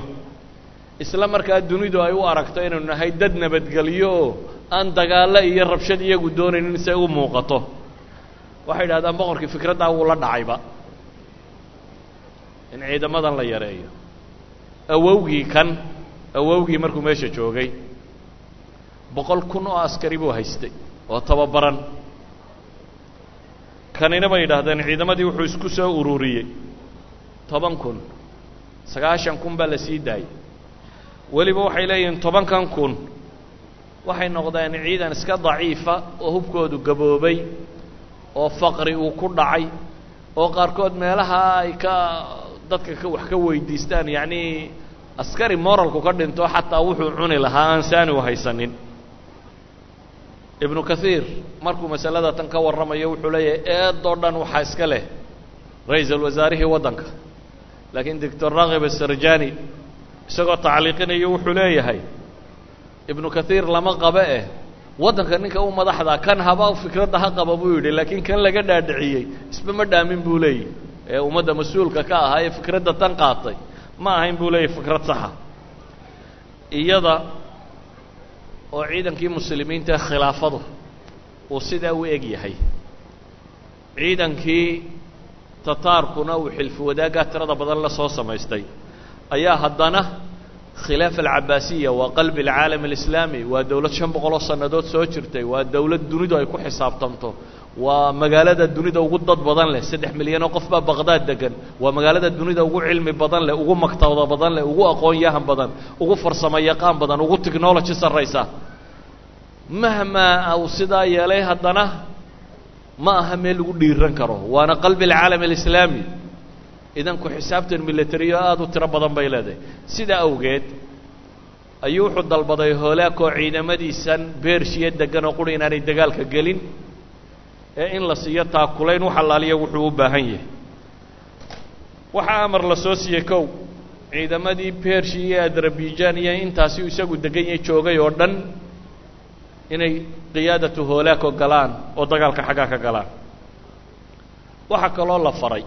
Isla markaa dunidu ay u aragto inaynu nahay dad nabadgelyo oo aan dagaallo iyo rabshad iyagu doonaynin say u muuqato. Waxay idhahdaan boqorkii fikraddaa wuu la dhacayba. In ciidamadan la yareeyo. Awowgii kan awowgii markuu meesha joogay boqol kun oo askari buu haystay oo tababaran. Kanina bay yidhaahdeen ciidamadii wuxuu isku soo ururiyey. Toban kun. Sagaashan kun baa la sii daayey. Weliba waxay leeyihiin tobankan kun. Waxay noqdeen ciidan iska daciifa oo hubkoodu gaboobay oo faqri uu ku dhacay oo qaarkood meelaha ay ka dadka ka wax ka weydiistaan yacnii askari moralku ka dhinto xataa wuxuu cuni lahaa aan saani u haysanin ibnu kathiir markuu masalada tan ka warramayo wuxuu leeyahay eedoo dhan waxaa iska leh ra'iisul wasaarihii waddanka. Laakiin doctor rakib asarjani isagoo tacliiqinayo wuxuu leeyahay ibnu kathiir lama qabo eh waddanka ninka u madaxda kan haba fikradda ha qaba buu yidhi. Laakiin kan laga dhaadhiciyey isba ma dhaamin buu leeyahy ee ummadda mas'uulka ka ahaa ee fikradda tan qaatay ma ahayn buu leeyahy fikrad saxa. Iyada oo ciidankii muslimiinta khilaafadu uu sidaa u eg yahay. Ciidankii tataarkuna uu xilfi wadaaggaa tirada badan la soo samaystay. Ayaa haddana khilaafa alcabaasiya waa qalbi alcaalam alislaami waa dowlad shan boqoloo sannadood soo jirtay waa dowlad dunidu ay ku xisaabtanto waa magaalada dunida ugu dad badan leh saddex milyanoo qof baa baqdaad degan waa magaalada dunida ugu cilmi badan leh ugu maktabada badan leh ugu aqoon yahan badan ugu farsamo yaqaan badan ugu technology sarraysa mahmaa uu sidaa yeelay haddana ma aha meel lagu dhiiran karo waana qalbi alcaalam alislaami idan ku xisaabtan milatariyo aada u tiro badan bay leedahay sidaa awgeed ayuu wuxuu dalbaday hoolaakoo ciidamadiisan beershiya degan oo quri inaanay dagaalka gelin ee in la siiyo taakulayn wax allaaliya wuxuu u baahan yahay waxaa amar la soo siiyey kow ciidamadii beershi iyo adrabijan iyo intaasi isagu degan yahay joogay oo dhan inay qiyaadatu hoolaako galaan oo dagaalka xaggaa ka galaan. Waxaa kaloo la faray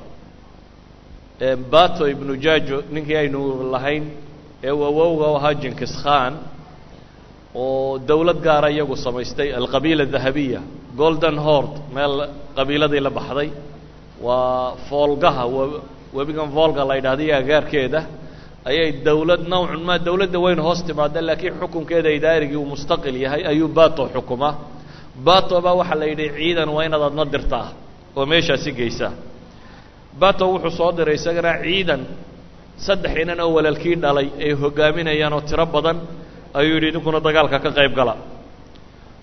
bato ibnu jajo ninkii aynu lahayn ee awowga u ahaa jinkis khan oo dowlad gaara iyagu samaystay alqabiila dahabiya golden hord meel qabiiladii la baxday. Waa foolgaha webigan volga la yidhahda iyo agaarkeeda ayay dowlad nawcun maa dowladda weyn hoos timaada laakiin xukunkeeda idaarigii uu mustaqil yahay ayuu bato xukuma. Bato baa waxaa la yidhi ciidan waa inaad adna dirtaa oo meeshaasi geysaa bato wuxuu soo diray isagana ciidan saddex inan oo walaalkii dhalay ay hogaaminayaan oo tiro badan ayuu yidhi idinkuna dagaalka ka qayb gala.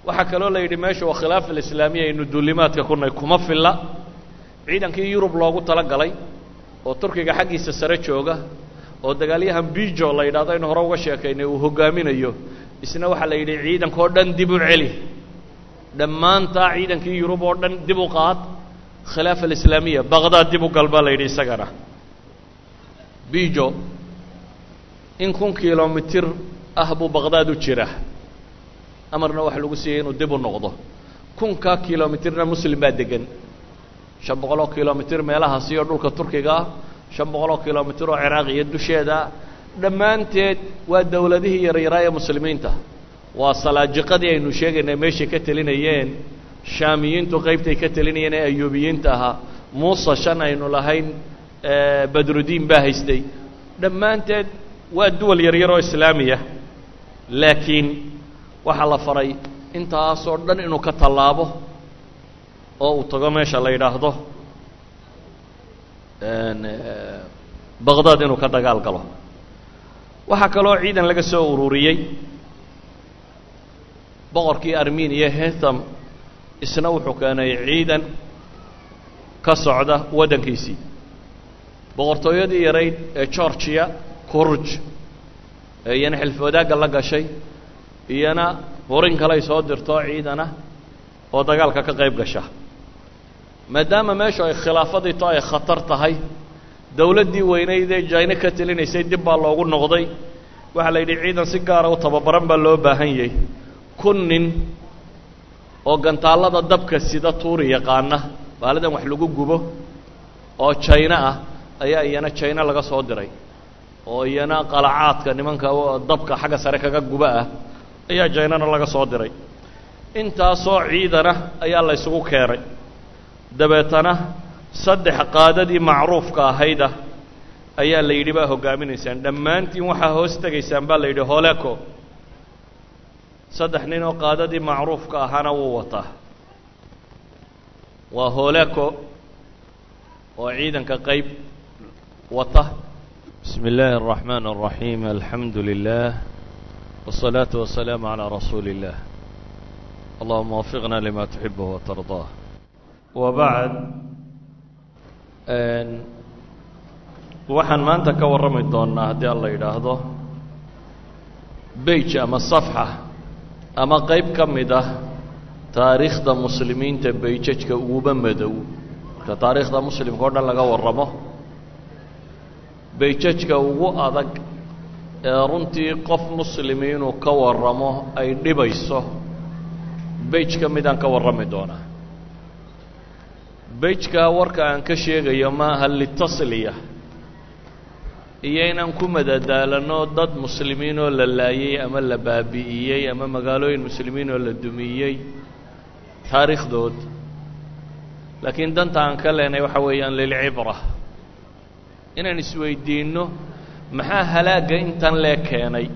Waxaa kaloo la yidhi meesha waa khilaaf alislaamiya aynu duulimaadka kunay kuma filla. Ciidankii yurub loogu tala galay oo turkiga xaggiisa sare jooga oo dagaalyahan bijo la yidhahdo aynu hore uga sheekaynay uu hogaaminayo isna waxaa la yidhi ciidankao dhan dib u celi. Dhammaantaa ciidankii yurub oo dhan dib u qaad khilaafa alislaamiya baqdaad dib u gal baa la yidhi isagana. Bijo in kun kilomitir ah buu baqdaad u jira amarna waxa lagu siiyey inuu dib u noqdo. Kunka kilomitirna muslim baa degan shan boqoloo kilomitir meelahaasi oo dhulka turkiga ah shan boqoloo kilomitir oo ciraaq iyo dusheeda dhammaanteed waa dowladihii yaryaraa ee muslimiinta. Waa salaajiqadii aynu sheegaynay meeshay ka telinayeen shaamiyiintu qaybtay ka telinayeen ee ayuubiyiinta ahaa. Muuse shan aynu lahayn badrudiin baa haystay. Dhammaanteed waa duwal yaryar oo islaamiya. Laakiin waxaa la faray intaasoo dhan inuu ka tallaabo oo uu tago meesha la yidhaahdo baqdaad inuu ka dagaal galo. Waxaa kaloo ciidan laga soo ururiyey. Boqorkii armeniya hetham isna wuxuu keenay ciidan ka socda waddankiisii boqortooyadii yarayd ee georgiya kurj ee iyana xilfi wadaagga la gashay iyana hurin kaley soo dirto ciidana oo dagaalka ka qayb gasha maadaama meeshu ay khilaafadii to ay khatar tahay dowladdii weynayd ee jayne ka telinaysay dib baa loogu noqday. Waxaa la yidhi ciidan si gaara u tababaran baa loo baahan yahay. Kun nin oo gantaallada dabka sida tuuri yaqaana baalidan wax lagu gubo oo jayno ah ayaa iyana jayno laga soo diray. Oo iyana qalacaadka nimanka dabka xagga sare kaga guba ah ayaa jaynana laga soo diray. Intaasoo ciidana ayaa la ysugu keenay dabeetana saddex qaadadii macruufka ahayda ayaa la yidhi baa hoggaaminaysaan dhammaantiin waxaa hoos tegaysaan baa la yidhi holeco saddex nin oo qaadadii macruufka ahaana wuu wataa waa holeco oo ciidanka qayb wata bismi illaahi الraxmaan الraxiim alxamdu lilah wالsalaaةu wasalaamu calىa rasuuli اllah allahuma wafiqna lima tuxibه watardaa wabacd waxaan maanta ka warrami doonnaa haddii alla yidhaahdo beige ama safxa ama qayb ka mid ah taariikhda muslimiinta beijajka uguba madow marka taariikhda muslimka o dhan laga warramo beijajka ugu adag ee runtii qof muslimi inuu ka warramo ay dhibayso beij ka midaan ka warrami doonaa beijka warka aan ka sheegayo maaha litasliya. Iyo inaan ku madadaalano dad muslimiin oo la laayey ama la baabi'iyey ama magaalooyin muslimiin oo la dumiyey taariikhdood. Laakiin danta aan ka leenay waxa weeyaan lilcibra. Inaan isweydiinno maxaa halaagga intan leeg keenay?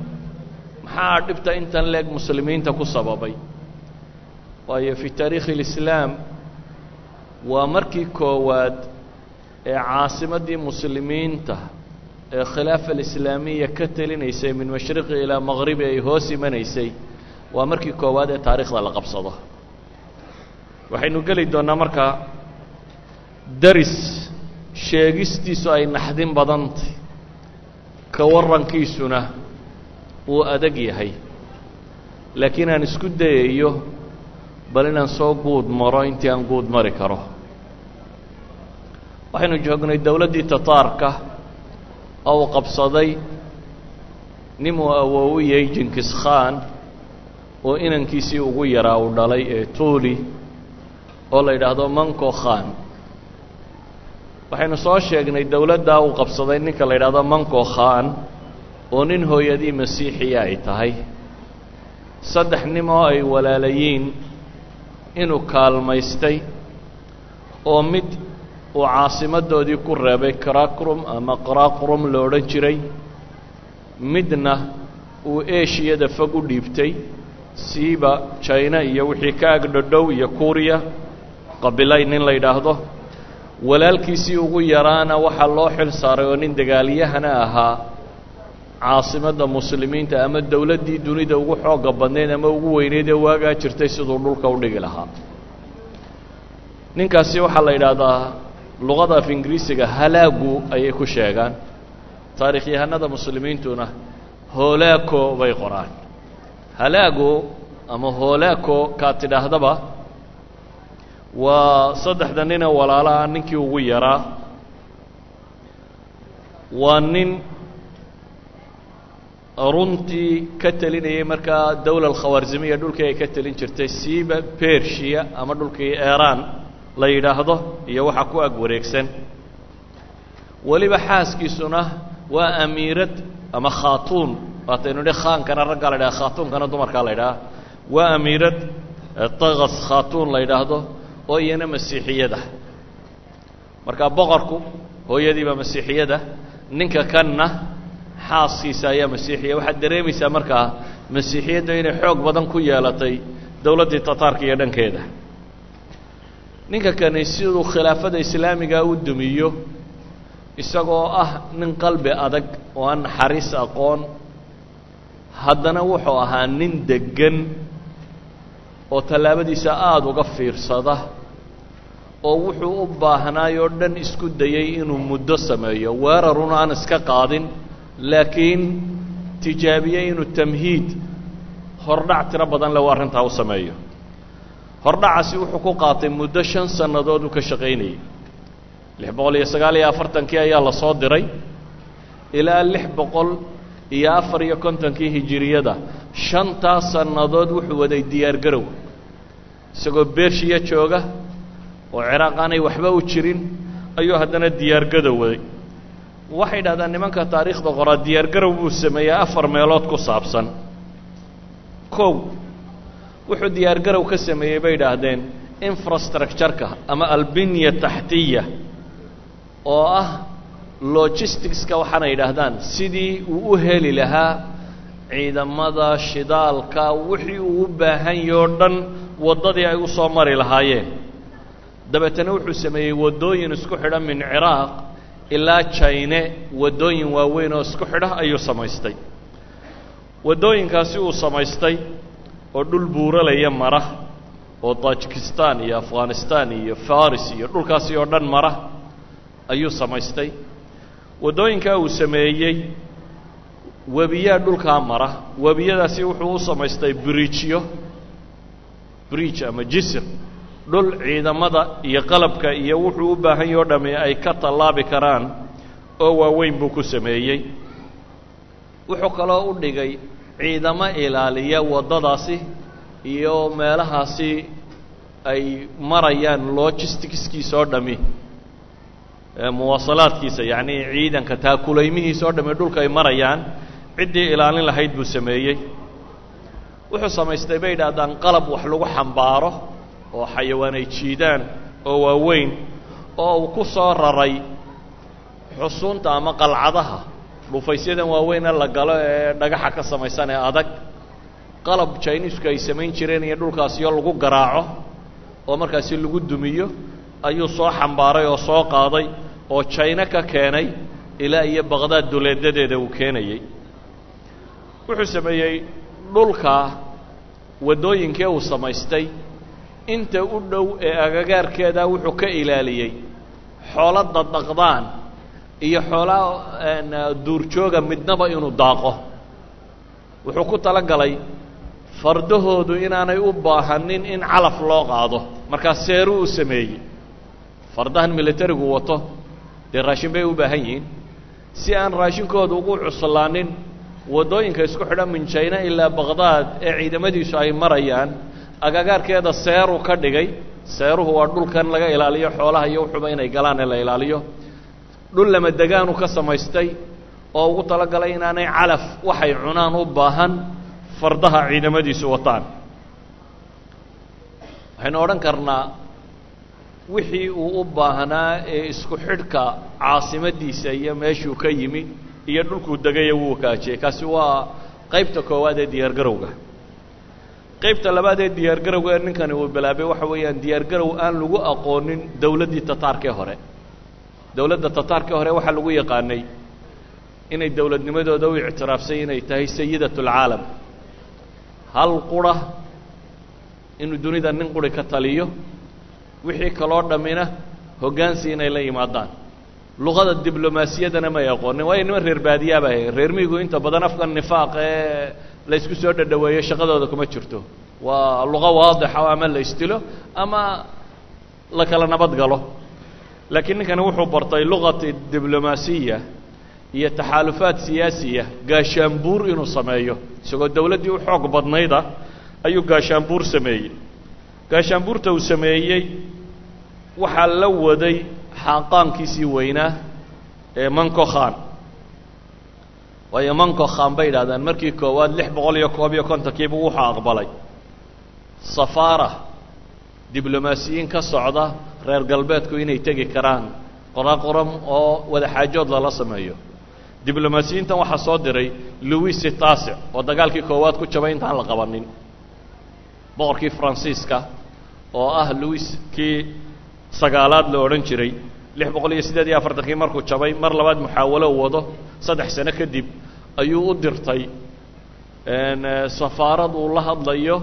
Maxaa dhibta intan leeg muslimiinta ku sababay? Waayo fi taariikhi اlislaam waa markii koowaad ee caasimaddii muslimiinta ee khilaafa alislaamiya ka telinaysay min mashriqi ilaa maqribi ay hoos imanaysay waa markii koowaad ee taariikhda la qabsado. Waxaynu geli doonnaa markaa daris sheegistiisu ay naxdin badantay ka warrankiisuna uu adag yahay. Laakiin aan isku dayayo bal inaan soo guud maro intii aan guud mari karo. Waxaynu joognay dowladdii tataarka oo uu qabsaday ninuu awoowiyey jinkis khan oo inankiisii ugu yaraa uu dhalay ee tuuli oo la yidhaahdo manko khan. Waxaynu soo sheegnay dowladdaa uu qabsaday ninka la yidhaahdo manko khan oo nin hooyadii masiixiya ay tahay. Saddex nim oo ay walaalayiin inuu kaalmaystay oo mid uu caasimadoodii ku reebay karakrum ama qaraqrum lo odhan jiray midna uu eshiyada fog u dhiibtay siiba jina iyo wixii ka agdhodhow iyo kuuriya qabilay nin la yidhaahdo. Walaalkiisii ugu yaraana waxaa loo xil saaray oo nin dagaalyahana ahaa caasimadda muslimiinta ama dowladdii dunida ugu xoogga badnayd ama ugu weyneyd ee waagaa jirtay siduu dhulka u dhigi lahaa. Ninkaasi waxaa la yidhaahdaa luqada af ingiriisiga halaagu ayay ku sheegaan. Taarikhyahanada muslimiintuna hoolaako bay qoraan. Halaagu ama hoolaako kaad tidhaahdaba waa saddexda ninee walaalaha ninkii ugu yaraa. Waa nin runtii ka telinayay markaa dowla alkhawaarzimiya dhulkii ay ka telin jirtay siiba bershiya ama dhulkii eraan la yidhaahdo iyo waxa ku ag wareegsan. Weliba xaaskiisuna waa amiirad ama khaatuun. Waataynu idhi khaankana raggaa la ydhaha khaatuunkana dumarkaa la ydhaha waa amiirad takas khaatuun la yidhaahdo oo iyana masiixiyada. Marka boqorku hooyadiiba masiixiyada ninka kanna xaaskiisa ayaa masiixiya. Waxaad dareemaysaa markaa masiixiyadda inay xoog badan ku yeelatay dowladdii tataarka iyo dhankeeda. Ninka kani siduu khilaafada islaamiga u dumiyo isagoo ah nin qalbi adag oo aan naxariis aqoon haddana wuxuu ahaa nin deggan oo tallaabadiisa aada uga fiirsada oo wuxuu u baahnaay oo dhan isku dayey inuu muddo sameeyo. Weerarun aan iska qaadin laakiin tijaabiyey inuu tamhiid hordhac tiro badan le u arrintaa u sameeyo. Hordhacaasi wuxuu ku qaatay muddo shan sannadood uu ka shaqaynayey lix boqol iyo sagaal iyo afartankii ayaa la soo diray. Ilaa lix boqol iyo afar iyo kontonkii hijiriyada shantaas sannadood wuxuu waday diyaargarow isagoo bershiya jooga oo ciraaq aanay waxba u jirin ayuu haddana diyaargadow waday waxay dhahdaan nimanka taariikhda qoraa diyaargarow buu sameeyey afar meelood ku saabsan. Kow wuxuu diyaargarow ka sameeyey bay idhaahdeen infrastructureka ama albinya taxtiya oo ah logisticska waxaana yidhaahdaan sidii uu u heli lahaa ciidamada shidaalka wixii uu u baahan yahe o dhan waddadii ay u soo mari lahaayeen. Dabeetana wuxuu sameeyey waddooyin isku xidha min ciraaq ilaa jine waddooyin waaweyn oo isku xidha ayuu samaystay. Waddooyinkaasi uu samaystay oo dhul buuralaya mara oo tajikistan iyo afghanistan iyo faris iyo dhulkaasi oo dhan mara ayuu samaystay. Waddooyinkaa uu sameeyey webiyaa dhulkaa mara. Webiyadaasi wuxuu u samaystay bridjyo bridge ama jisr dhul ciidamada iyo qalabka iyo wuxuu u baahan yaho dhami ay ka tallaabi karaan oo waaweyn buu ku sameeyey. Wuxuu kaloo u dhigay ciidamo ilaaliya waddadaasi iyo meelahaasi ay marayaan logisticskiisa oo dhami muwaasalaadkiisa yacni ciidanka taakulaymihiisa oo dhami dhulka ay marayaan ciddii ilaalin lahayd buu sameeyey. Wuxuu samaystay bay idhaahdaan qalab wax lagu xambaaro oo xayawaan ay jiidaan oo waaweyn oo uu ku soo raray xusuunta ama qalcadaha. Dhufaysyadan waaweyne la galo ee dhagaxa ka samaysan ee adag. Qalab jiniisku ay samayn jireen iyo dhulkaasiyo lagu garaaco oo markaasi lagu dumiyo ayuu soo xambaaray oo soo qaaday oo jayno ka keenay ilaa iyo baqdaad duleedadeeda uu keenayey wuxuu sameeyey dhulka waddooyinkee uu samaystay inta u dhow ee agagaarkeeda wuxuu ka ilaaliyey xoolo daddaqdaan iyo xoolaa duurjooga midnaba inuu daaqo. Wuxuu ku tala galay fardahoodu inaanay u baahanin in calaf loo qaado. Markaa seeruu u sameeyey. Fardahan militarigu wato dee raashin bay u baahan yihiin. Si aan raashinkooda ugu cuslaanin waddooyinka isku xidha min jayna ilaa baqdaad ee ciidamadiisu ay marayaan agagaarkeeda seeruu ka dhigay. Seeruhu waa dhulkan laga ilaaliyo xoolaha iyo wuxuuba inay galaan ee la ilaaliyo. Dhul lama degaanu ka samaystay oo ugu talagalay inaanay calaf waxay cunaan u baahan fardaha ciidamadiisu wataan. Waxaynu odhan karnaa wixii uu u baahnaa ee isku xidhka caasimadiisa iyo meeshuu ka yimi iyo dhulkuu degaya wuu kaajiyey kaasi waa qaybta koowaad ee diyaargarowga qaybta labaad ee diyaargarowga ee ninkani uu bilaabay waxa weeyaan diyaargarow aan lagu aqoonin dowladdii tataarkee hore. Dowladda tataarkii hore waxaa lagu yaqaanay inay dowladnimadooda u ictiraafsay inay tahay sayidat اlcaalam hal qura inuu dunida nin quri ka taliyo wixii kaloo dhammina hoggaansi inay la yimaadaan. Luqada diblomaasiyadana may aqoonin waayo niman reer baadiyaa baa ahayn reer miyigu inta badan afkan nifaaq ee laysku soo dhadhaweeyo shaqadooda kuma jirto. Waa luqo waadixa ama la isdilo ama la kala nabad galo. Laakiin ninkani wuxuu bartay luqati diblomaasiya iyo taxaalufaad siyaasiya gaashaanbuur inuu sameeyo. Isagoo dowladdii u xoog badnayda ayuu gaashaanbuur sameeyey. Gaashaanbuurta uu sameeyey waxaa la waday xaaqaankiisii weynaa ee manco khan waayo manco khan bay yidhahdaan markii koowaad lix boqol iyo koob iyo kontonkiibu wuxuu aqbalay. Safaara diblomaasiyiin ka socda reer galbeedku inay tegi karaan qoraqoram oo wadaxaajood lala sameeyo. Diblomaasiyiintan waxaa soo diray louis taasic oo dagaalkii koowaad ku jabay intaan la qabanin. Boqorkii faransiiska oo ah louis kii sagaalaad la odhan jiray lix boqol iyo siddeed iyo afartankii markuu jabay mar labaad muxaawalo wado saddex sano kadib ayuu u dirtay. Safaarad uu la hadlayo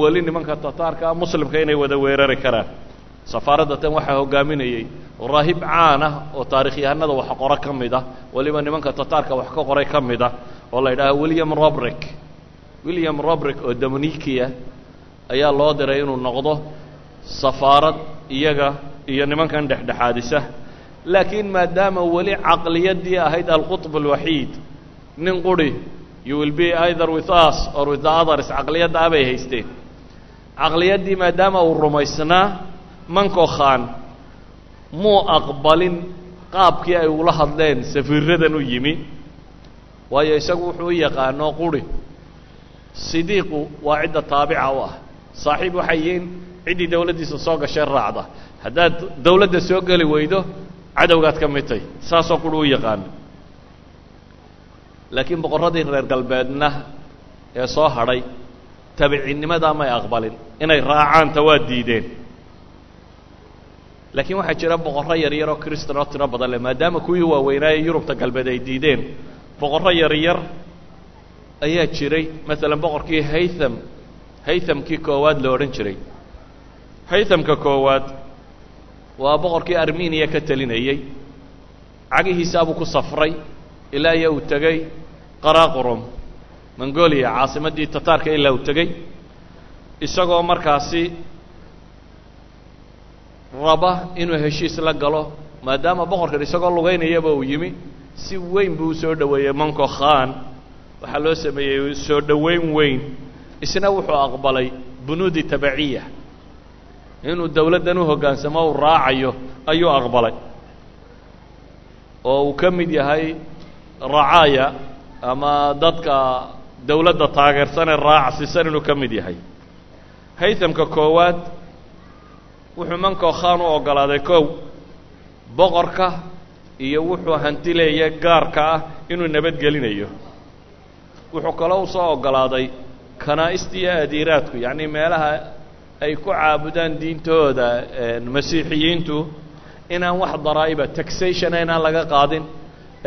weli nimanka tataarka muslimka inay wada weerari karaan. Safaaradda tan waxaa hogaaminayey raahib caan ah oo taarikhyahanada wax qoro ka mid ah weliba nimanka tataarka wax ka qoray ka mid ah oo la yidhaaha william robrick. William robrick oo dominikia ayaa loo diray inuu noqdo safaarad iyaga iyo nimankan dhexdhexaadisa. Laakiin maadaama weli caqliyaddii ahayd alqutb alwaxiid nin quri you will be either with us or with the others caqliyadda ah bay haysteen. Caqliyaddii maadaama uu rumaysnaa manko khan muu aqbalin qaabkii ay ula hadleen safiiradan u yimi. Waayo isagu wuxuu u yaqaano quri. Sidiiqu waa cidda taabica u ah. Saaxiib waxay yihiin ciddii dawladdiisa soo gashee raacda haddaad dawladda soo geli weydo cadowgaad ka mid tay saasoo quri u yaqaano laakiin boqorradii reer galbeedna ee soo hadhay tabiciinnimadaa may aqbalin. Inay raacaanta waa diideen. Laakiin waxaa jira boqorro yaryar oo kristan oo tiro badan leh maadaama kuwii waaweynaaye yurubta galbeed ay diideen. Boqorro yaryar ayaa jiray. Maalan boqorkii haytham haythamkii koowaad la odhan jiray. Haythamka koowaad waa boqorkii armeniya ka telinayey cagihiisaabuu ku safray ilaa iyo uu tegey qaraqrum mongolia caasimaddii tataarka ilaa uu tegey isagoo markaasi raba inuu heshiis la galo maadaama boqorkan isagoo lugaynayaba uu yimi si weyn buu u soo dhoweeyey manko khan. Waxaa loo sameeyey soo dhoweyn weyn. Isna wuxuu aqbalay bunuudi tabaciya inuu dawladdan u hoggaansamo uu raacayo ayuu aqbalay. Oo uu ka mid yahay racaaya ama dadka dawladda taageersanee raacsisan inuu ka mid yahay. Haythamka koowaad wuxuu manko khan u oggolaaday kow boqorka iyo wuxuu hantileeya gaarka ah inuu nabadgelinayo wuxuu kaloo u soo oggolaaday kanaa'ista iyo adiiraadku yacnii meelaha ay ku caabudaan diintooda masiixiyiintu inaan wax daraa'iba taxation inaan laga qaadin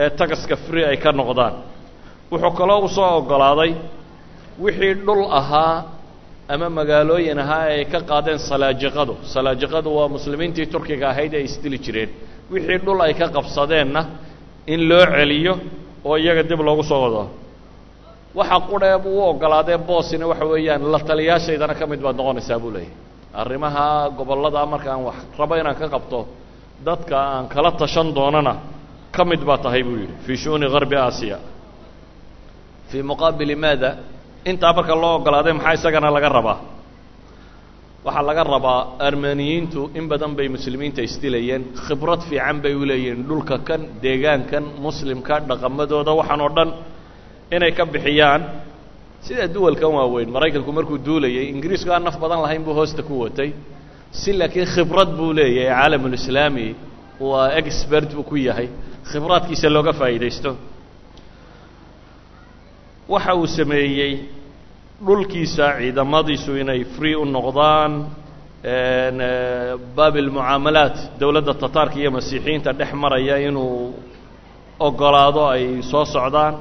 ee tagaska free ay ka noqdaan. Wuxuu kaloo u soo oggolaaday wixii dhul ahaa ama magaalooyin ahaa ay ka qaadeen salaajiqadu salaajiqadu waa muslimiintii turkiga ahayd ay isdili jireen. Wixii dhul ay ka qabsadeenna in loo celiyo oo iyaga dib loogu soo wado waxa quree buu u oggolaadee boosina waxa weeyaan la taliyaashaydana ka mid baad noqonaysaa buu leeyahy arrimaha gobollada markaan wax rabo inaan ka qabto dadka aan kala tashan doonana ka mid baa tahay buu yidhi fii shu'uni garbi aasiya. Fii muqaabili maada intaa marka loo oggolaaday maxaa isagana laga rabaa? Waxaa laga rabaa armeniyiintu in badan bay muslimiinta isdilayeen khibrad fiican bay u leeyihiin dhulka kan deegaankan muslimka dhaqamadooda waxaan oo dhan inay ka bixiyaan. Sida duwalkan waaweyn maraykanku markuu duulayay ingiriisku aan naf badan lahayn buu hoosta ku watay. Si laakiin khibrad buu leeyahay caalamulislaami waa expert buu ku yahay khibraadkiisa looga faa'iidaysto. Waxa uu sameeyey dhulkiisa ciidamadiisu inay free u noqdaan baabilmucaamalaat dowladda tataarka iyo masiixiyiinta dhex maraya inuu oggolaado ay soo socdaan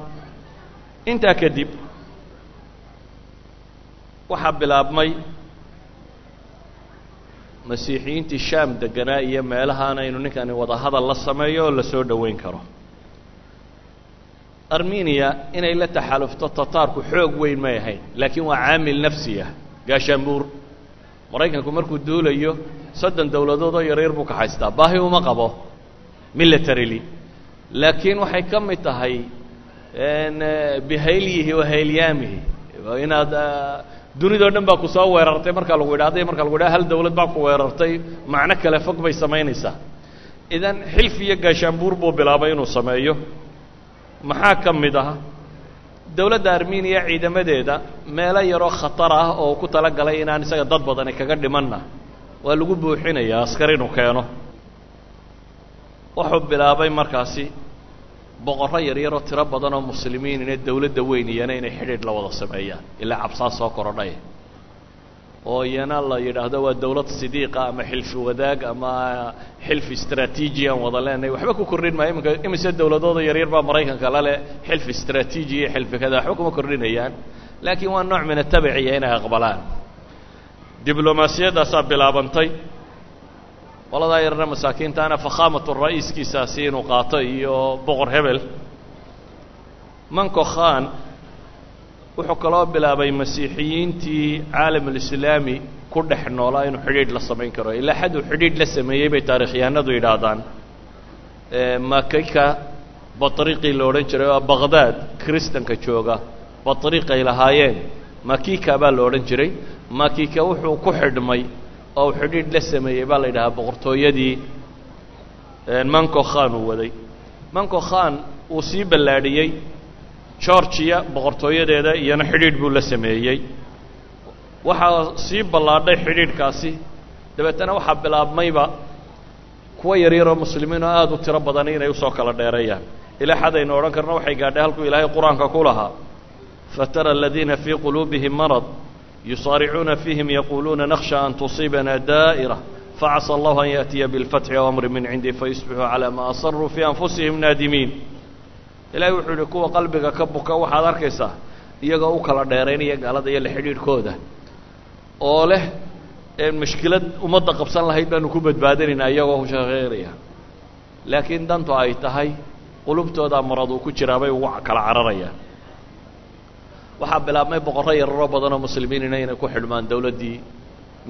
intaa kadib waxaa bilaabmay masiixiyiintii shaam deganaa iyo meelahaana inuu ninkani wada hadal la sameeyo oo la soo dhoweyn karo. Armeniya inay la taxalufto tataarku xoog weyn may ahayn laakiin waa caamil nafsiya gaashaanbuur maraykanku markuu duulayo soddon dowladood oo yaryar buu ka haystaa baahi uma qabo militarily. Laakiin waxay ka mid tahay bihayliyihi wa haylyaamihi. Inaad dunidao dhan baa ku soo weerartay marka lagu yidhahda marka lagu yidhaha hal dawlad baa ku weerartay. Macno kale fog bay samaynaysaa. Idan xilf iyo gaashaanbuur buu bilaabay inuu sameeyo. Maxaa ka mid ah? Dowladda armeniya ciidamadeeda meelo yaroo khatar ah oo ku tala galay inaan isaga dad badani kaga dhimanna. Waa lagu buuxinayaa askar inuu keeno. Wuxuu bilaabay markaasi boqorro yaryaroo tiro badan oo muslimiinina dawladda weyn iyana inay xidhiidh la wada sameeyaan ilaa cabsaa soo korodhay. Oo iyana la yidhaahdo waa dawlad sidiiqa ama xilfi wadaag ama xilfi istraatiiji aan wada leenahay waxba ku kordhin maayo iminka imise dawladooda yaryar baa maraykanka lale xilfi istraatiiji iyo xilfi kada waxba kuma kordhinayaan. Laakiin waa nooc min atabiciya inay aqbalaan. Diblomaasiyaddaasaa bilaabantay qoladaa yarna masaakiintaana fakhaamatu ra'iiskiisaasi inuu qaato iyo boqor hebel. Manco khan wuxuu kaloo bilaabay masiixiyiintii caalamulislaami ku dhex noolaa inuu xidhiidh la samayn karo. Ilaa xad uu xidhiidh la sameeyey bay taarikhyahanadu yidhaahdaan. Makika batriiqii la odhan jiray oo baqdaad kristanka jooga. Batriiqay lahaayeen. Makika baa la odhan jiray. Makika wuxuu ku xidhmay oo uu xidhiidh la sameeyey baa la yidhahaa boqortooyadii. Manco khan uu waday. Manco khan uu sii ballaadhiyey georgiya boqortooyadeeda iyana xidhiidh buu la sameeyey. Waxaa sii ballaadhay xidhiidhkaasi. Dabeetana waxaa bilaabmayba kuwa yaryaroo muslimiin oo aada u tiro badani inay u soo kala dheereeyaan. Ilaa xadaynu odhan karno waxay gaadhay halkuu ilaahay qur'aanka ku lahaa. Fatara aladiina fii quluubihim marad yusaaricuuna fiihim yaquuluuna nakhsha an tusiibana daa'ira facasa allahu an yaأtiya biاlfatxi aw amri min cindi fayusbixuu calaa maa asaruu fii anfusihim naadimiin ilaahay wuxuu yihi kuwa qalbiga ka buka waxaad arkaysaa iyagoo u kala dheeraynaya gaalada iyo la xidhiidhkooda oo leh mushkilad ummadda qabsan lahayd baanu ku badbaadinaynaa iyagoo shaqeynaya laakiin dantu ay tahay qulubtoodaa marad uu ku jiraa bay ugu kala cararayaan waxaa bilaabmay boqorro yararoo badanoo muslimiinina inay ku xidhmaan dowladdii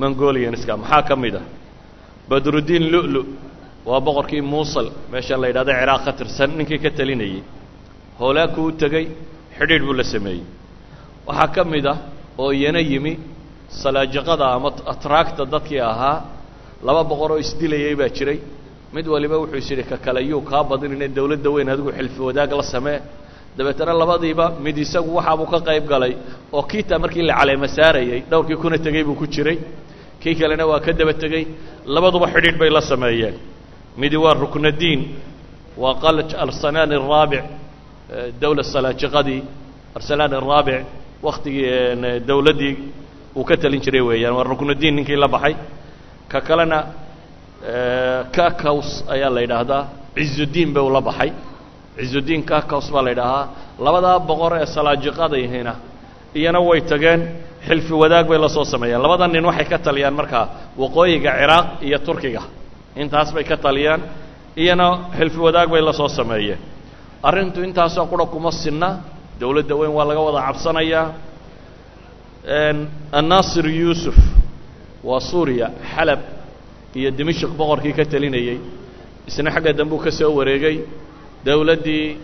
mongolianska maxaa ka mid ah? Badruddiin lu'lu waa boqorkii muusal meesha la yidhahdo ciraaq ka tirsan ninkii ka telinayey hoolaaku u tegey xidhiidh buu la sameeyey. Waxaa ka mid ah oo iyana yimi salaajiqada ama atraagta dadkii ahaa laba boqor oo isdilayay baa jiray. Mid waliba wuxuu is yidhi ka kale yuu kaa badinine dowladda weyn adigu xilfi wadaag la samee dabeetana labadiiba mid isagu waxaabuu ka qayb galay oo kiitaa markii la caleema saarayey dhowrkii kuna tegey buu ku jiray. Kii kalena waa ka daba tegey labaduba xidhiidh bay la sameeyeen. Midi waa ruknadiin waa qalj arsalaan araabic dowla salaajiqadii arsalaan araabic waktigii dowladdii uu ka talin jiray weeyaan. Waa ruknadiin ninkii la baxay. Ka kalena kakaws ayaa la yidhaahdaa. Cizudiin bay ula baxay cizudiin kakaws baa la yidhaahaa labadaa boqor ee salaajiqadayhina iyana way tageen xilfi wadaag bay la soo sameeyeen. Labada nin waxay ka taliyaan markaa waqooyiga ciraaq iyo turkiga. Intaas bay ka taliyaan iyana xilfi wadaag bay la soo sameeyeen. Arrintu intaasoo qura kuma sinna dowladda weyn waa laga wada cabsanayaa annaasir yuusuf waa suuriya xalab iyo dimashik boqorkii ka telinayey isna xagga dambuu ka soo wareegay dowladdii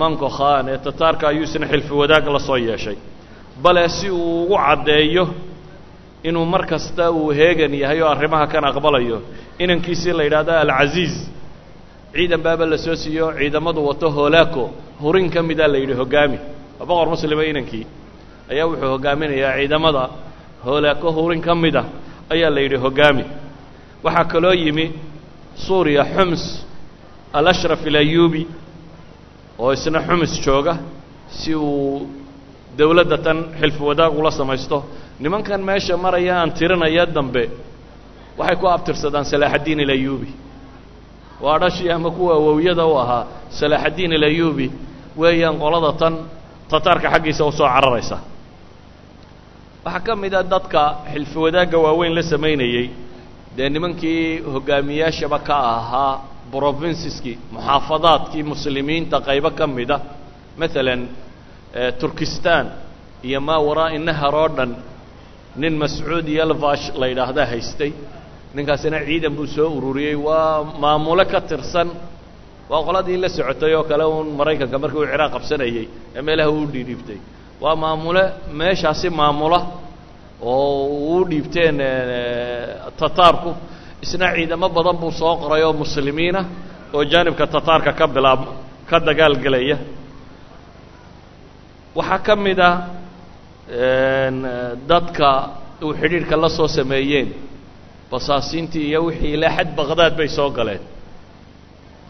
manco khan ee tataarka ayuu isna xilfi wadaag la soo yeeshay. Bale si uu ugu caddeeyo inuu mar kasta uu heegan yahay oo arrimaha kan aqbalayo inankiisii la yidhaahdo alcaziiz ciidan baaba la soo siiyo ciidamadu wato hoolaako hurin ka mida la yidhi hoggaami waa boqor muslima inankii. Ayaa wuxuu hoggaaminayaa ciidamada hoolaako hurin ka mida. Ayaa la yidhi hoggaami waxaa kaloo yimi suuriya xums alashraf ilayubi oo isna xumus jooga si uu dowladda tan xilfi wadaag ula samaysto. Nimankan meesha maraya aan tirinaya dambe waxay ku abtirsadaan salaaxaddiin ilayubi waa dhashii ama kuwa awowyada u ahaa salaaxaddiin ilayubi weeyaan qolada tan tataarka xaggiisa u soo cararaysa. Waxaa ka mid a dadka xilfi wadaagga waaweyn la samaynayey dee nimankii hogaamiyaashaba ka ahaa brovinsiskii muxaafadaadkii muslimiinta qaybo ka mida maalan turkistan iyo maa waraa'i nahar oo dhan nin mascuud yalvash la yidhaahdaa haystay. Ninkaasina ciidan buu soo ururiyey waa maamulo ka tirsan. Waa qoladii la socotay oo kale uun maraykanka markii uu ciraaq qabsanayey ee meelaha uu dhiidhiibtay waa maamule meeshaasi maamula oo uu dhiibteen tataarku isna ciidamo badan buu soo qoray oo muslimiina oo jaanibka tataarka ka bilaab ka dagaalgelaya waxaa ka mid ah dadka uu xidhiidhka la soo sameeyeen. Basaasiintii iyo wixii ilaa xad baqdaad bay soo galeen.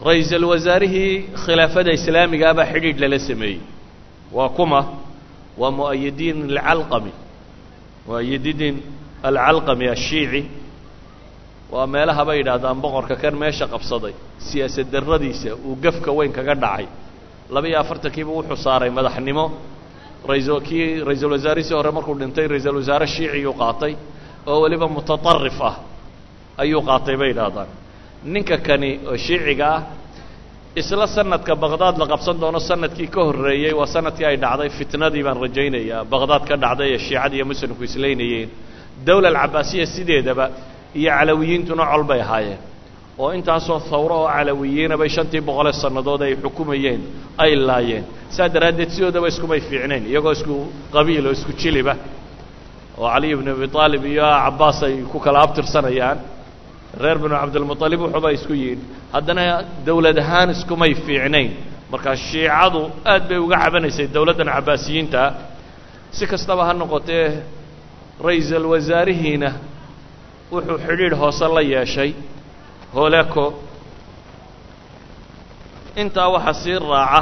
Ra'iisul wasaarihii khilaafada islaamigaa baa xidhiidh lala sameeyey. Waa kuma waa mu'ayidiin alcalqami mu'ayidiin alcalqami ashiici waa meelaha bay yidhaahdaan boqorka kan meesha qabsaday. Siyaasad darradiisa uu gafka weyn kaga dhacay. Laba-iyo afartankiiba wuxuu saaray madaxnimo. Raisal kii ra'iisul wasaarihiisii hore markuu dhintay ra'iisul wasaare shiiciyuu qaatay. Oo weliba mutaطarif ah ayuu qaatay bay idhaahdaan ninka kani oo shiiciga ah isla sanadka baqdaad la qabsan doono sannadkii ka horreeyey waa sannadkii ay dhacday fitnadii baan rajaynayaa. Baqdaad ka dhacday ee shiicada iyo muslimku islaynayeen. Dawla alcabaasiya sideedaba iyo calawiyiintuna col bay ahaayeen. Oo intaasoo hawro oo calawiyiina bay shantii boqolee sannadood ay xukumayeen ay laayeen. Saa daraaddeed sidoodaba iskumay fiicnayn iyagoo isku qabiil oo isku jiliba. Oo caliy bnu abi aalib iyo cabaas ay ku kala abtirsanayaan. Reer binu cabdilmualib wuxuuba isku yihiin haddana dawlad ahaan iskumay fiicnayn markaa shiicadu aad bay uga cabanaysay dawladdan cabaasiyiinta si kastaba ha noqotee ra'iisal wasaarihiina wuxuu xidhiidh hoose la yeeshay holeco intaa waxaa sii raaca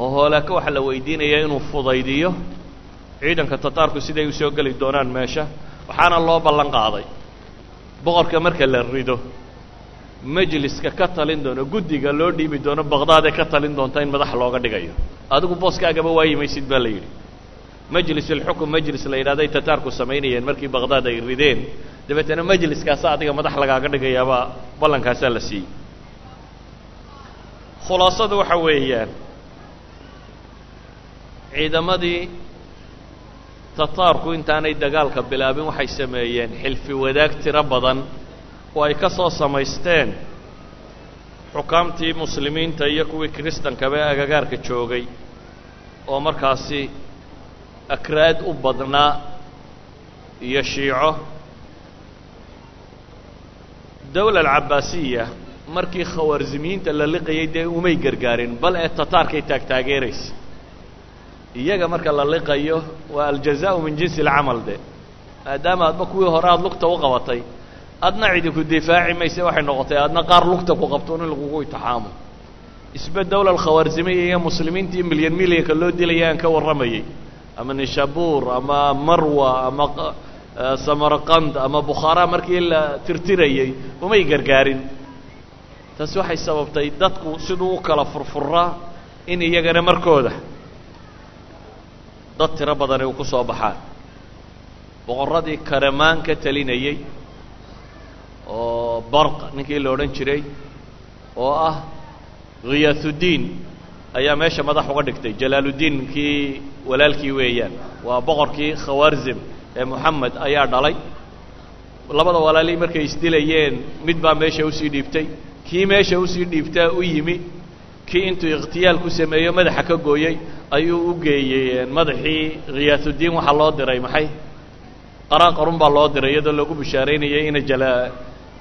oo holeco waxaa la weydiinayaa inuu fudaydiyo ciidanka tataarku siday u soo geli doonaan meesha waxaana loo ballan qaaday. Boqorka marka la rido majliska ka talin doono guddiga loo dhiibi doono baqdaad ee ka talin doonta in madax looga dhigayo. Adigu booskaagaba waayimaysid baa la yidhi majlis alxukm majlis la yidhahday tataarku samaynayeen markii baqdaad ay rideen. Dabeetana majliskaasa adiga madax lagaaga dhigayaabaa ballankaasaa la siiyey. Khulaasadu waxa weeyaan ciidamadii tataarku intaanay dagaalka bilaabin waxay sameeyeen xilfi wadaag tiro badan oo ay ka soo samaysteen. Xukaamtii muslimiinta iyo kuwii kiristankaba ee agagaarka joogay oo markaasi akraad u badnaa iyo shiico dawla alcabaasiya markii khawaarzimiyiinta la liqayay dee umay gargaarin bal ee tataarkay taagtaageeraysa iyaga marka la liqayo waa aljazaau min jinsi alcamal de maadaama adba kuwii hore aada lugta u qabatay adna cidinku difaaci mayse waxay noqotay adna qaar lugta ku qabtoon in lagugu itixaamo isbe dawla alkhawaarzimiya iyo muslimiintii milyan milyanka loo dilaya aan ka warramayay ama nishabuur ama marwa ama samarqand ama bukhaara markii la tirtirayey umay gargaarin. Taasi waxay sababtay dadku siduu u kala furfuraa in iyagana markooda dad tiro badani u ku soo baxaan. Boqorradii karamaan ka talinayey oo barq ninkii la odhan jiray oo ah khiyaatuddiin ayaa meesha madax uga dhigtay. Jalaaluddiin kii walaalkii weeyaan. Waa boqorkii khawaarzim ee moxamed ayaa dhalay. Labada walaalii markay isdilayeen mid baa meesha u sii dhiibtay. Kii meesha u sii dhiibtaa u yimi. Kii intuu ikhtiyaal ku sameeyo madaxa ka gooyey ayuu u geeyey madaxii khiyaatuddiin waxaa loo diray maxay? Qaraaqarun baa loo diray iyadoo lagu bishaaraynayay ina jala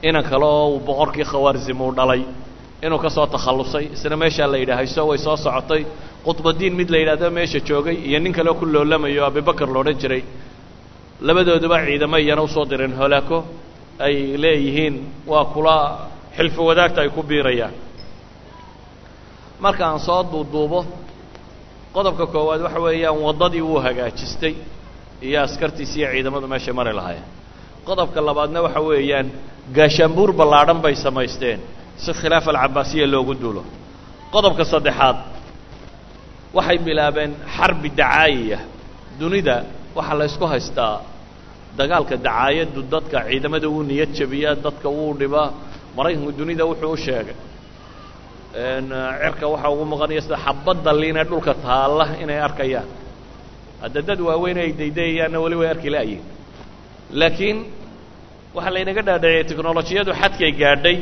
inan kale oo boqorkii khawaarzim uu dhalay inuu ka soo takhallusay isna meeshaa la yidhaah way soo socotay. Qudbadiin mid la yidhahdo meesha joogay iyo nin kaleo ku loolamayo abibakar la odhan jiray. Labadooduba ciidamo iyana u soo direen holaako ay leeyihiin waa kula xilfo wadaagta ay ku biirayaan. Marka aan soo duuduubo qodobka koowaad waxa weeyaan waddadii wuu hagaajistay iyo askartiisi iyo ciidamadu meeshay mari lahaayeen. Qodobka labaadna waxa weeyaan gaashaanbuur ballaadhan bay samaysteen si khilaaf alcabaasiya loogu duulo. Qodobka saddexaad waxay bilaabeen xarbi dacaayiya. Dunida waxaa la ysku haystaa dagaalka dacaayaddu dadka ciidamada wuu niyad jabiyaa dadka wuu dhibaa maraykanku dunida wuxuu u sheegay. Cirka waxaa ugu muuqanaya sida xabadda liina dhulka taalla inay arkayaan. Hadda dad waaweyn ay daydayayaanna weli way arki la'yihin laakiin waxaa laynaga dhaadhaciyay technolojiyadu xadkay gaadhay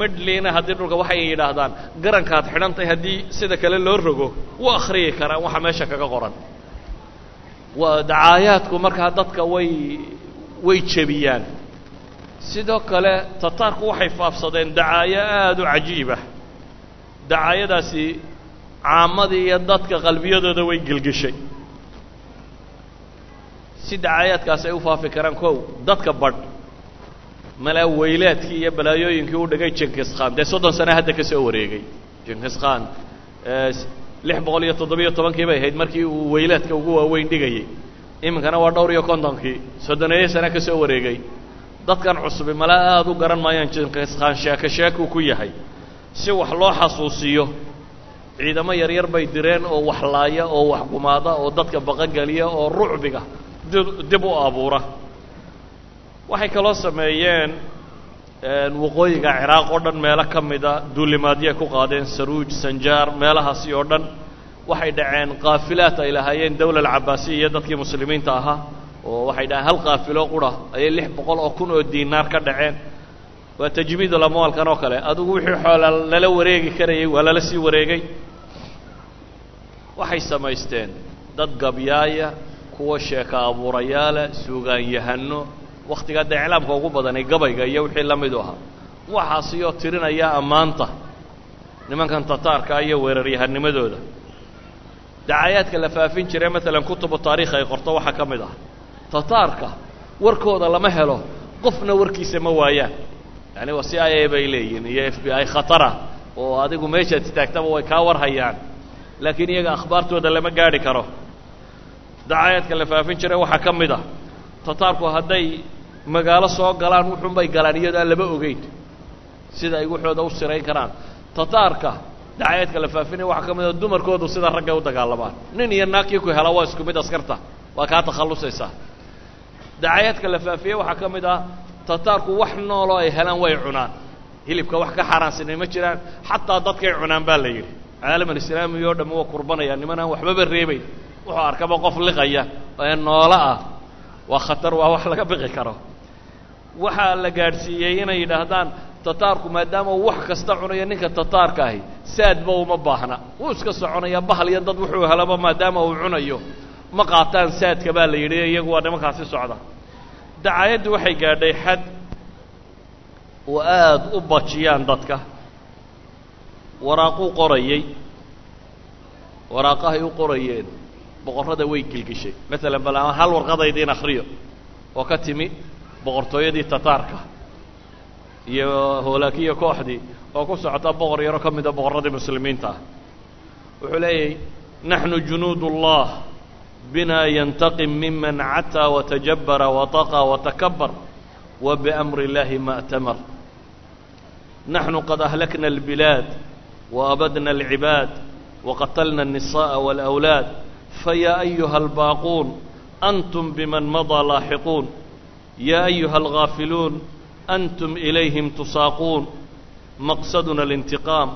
midhliina haddii dhulka waxay yidhaahdaan garankaad xidhantahay haddii sida kale loo rogo wuu akhriyi karaan waxa meesha kaga qoran. Dacaayaadku markaa dadka way way jebiyaan. Sidoo kale tataarku waxay faafsadeen dacaayo aada u cajiibah dacaayadaasi caamadii iyo dadka qalbiyadooda way gelgeshay si dacaayaadkaasi ay u faafi karaan kow dadka badh malaa weylaadkii iyo balaayooyinkii u dhigay jinkis khan. Dee soddon sane hadda ka soo wareegay jinkis khan. Lix boqol iyo toddobiyo tobankii bay ahayd markii uu weylaadka ugu waaweyn dhigayey iminkana waa dhowr iyo kontonkii soddoneeyo sane ka soo wareegay. Dadkan cusubi malaa aada u garan maayaan jinkis khan sheeko sheekuu ku yahay. Si wax loo xasuusiyo ciidamo yaryar bay direen oo wax laaya oo wax gumaada oo dadka baqogeliya oo rucbiga dib u abuura waxay kaloo sameeyeen waqooyiga ciraaq oo dhan meelo ka mida duulimaadyo ay ku qaadeen saruuj sanjaar meelahaasi oo dhan. Waxay dhaceen qaafilaad ay lahaayeen dawla alcabaasiya iyo dadkii muslimiinta ahaa oo waxay dhaheen hal qaafilo qura ayay lix boqol oo kun oo diinaar ka dhaceen. Waa tajmiidul amwaalkan oo kale. Adigu wixii xoola lala wareegi karayay waa lala sii wareegay. Waxay samaysteen dad gabyaaya kuwa sheeka abuurayaala suugaanyahano wakhtigaa dee iclaamka ugu badanay gabayga iyo wixii la midu ahaa waxaasiyoo tirinaya ammaanta nimankan tataarka iyo weeraryahanimadooda dacayaadka la faafin jiray maalan kutubu taarikh ay qorto waxaa ka mid ah tataarka warkooda lama helo qofna warkiisa ma waayaan. Yani waa c i a bay leeyihiin iyo f b i khatara oo adigu meeshaad istaagtaba way kaa warhayaan. Laakiin iyaga akhbaartooda lama gaadhi karo. Dacayaadka la faafin jiray waxaa ka mid ah tataarku hadday magaalo soo galaan wuxuunbay galaan iyadoo aan laba ogeyn sida ay waxooda u sirayn karaan. Tataarka dacayaadka la faafinaya waxaa ka mid a dumarkoodu sida raggay u dagaalamaan nin iyo naagkii ku hela waa isku mid askarta. Waa kaa takhallusaysaa. Dacayaadka la faafiye waxaa ka mid ah tataarku wax nooloo ay helaan way cunaan. Hilibka wax ka xaaraansanay ma jiraan. Xataa dadkay cunaan baa la yidhi. Caalamulislaami oo dhamm waa kurbanaya waxbaba reebayn wuxuu arkaba qof liqaya. Ee noolo ah. Waa khatar waa wax laga biqi karo waxaa la gaadhsiiyey inay yidhaahdaan tataarku maadaama uu wax kasta cunayo ninka tataarka ahi saadba uma baahna. Wuu iska soconaya bahal iyo dad wuxuu helaba maadaama uu cunayo. Ma qaataan saadka baa la yidhi iyagu waa nimankaasi socda. Dacaayaddu waxay gaadhay xad oo aada u bajiyaan dadka. Waraaquu qorayey. Waraaqahay u qorayeen. Boqorrada way gelgeshay maalan bal ama hal warqadaydiin akhriyo. Oo ka timi boqortooyadii tataarka iyo hoolaakiya kooxdii oo ku socota boqor yaro ka mida boqorradii muslimiinta ah wuxuu leeyahy naxnu junuud ullah bina yantaqim miman cataa watajabara wataqa watakabar wa biamri اllahi ma اtamar naxnu qad ahlakna اlbilaad وأبدنا العباad وqتلna النساء والأwلاad فyا أيهa الباquun أنتم بmن مضى yaa ayuha alghaafiluun antum ilayhim tusaaquun maqsaduna alintiqaam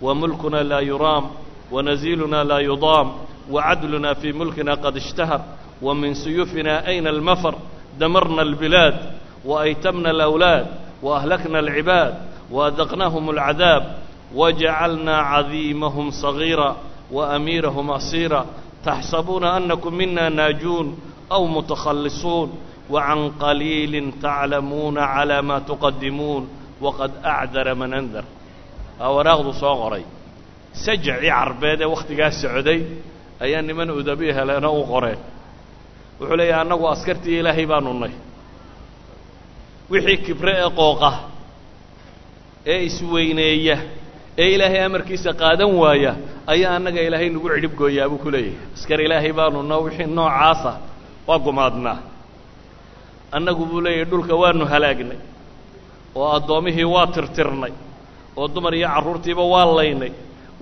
wa mulkuna laa yuraam wanasiiluna laa yudaam wacadluna fii mulkina qad ishtahar wa min suyuufina ayna almafar damarna albilaad waaytamna alawlaad waahlakna alcibaad waadaqnaahum alcadaab wajacalnaa cadiimahum sagiira waamiirahum asiira taxsabuuna annakum mina naajuun aw mutakhallisuun وعن قليل تعلمون على ما تقدمون وقد أعذر من أنذر أوراغdu soo qoray sajacii carbeed ee wakhtigaa socday ayaa niman udabi heleeno u qoreen wuxuu leeyahay annagu askartii ilaahay baanu nay wixii kibre ee qooqa ee isweyneeya ee ilaahay amarkiisa qaadan waaya ayaa annaga ilaahay nagu cidhib gooyaa buu ku leeyahay askar ilaahay baanu no wixii noocaasa waa gumaadnaa annagu buu leeyahay dhulka waanu halaagnay oo addoommihii waa tirtirnay oo dumar iyo carruurtiiba waa laynay.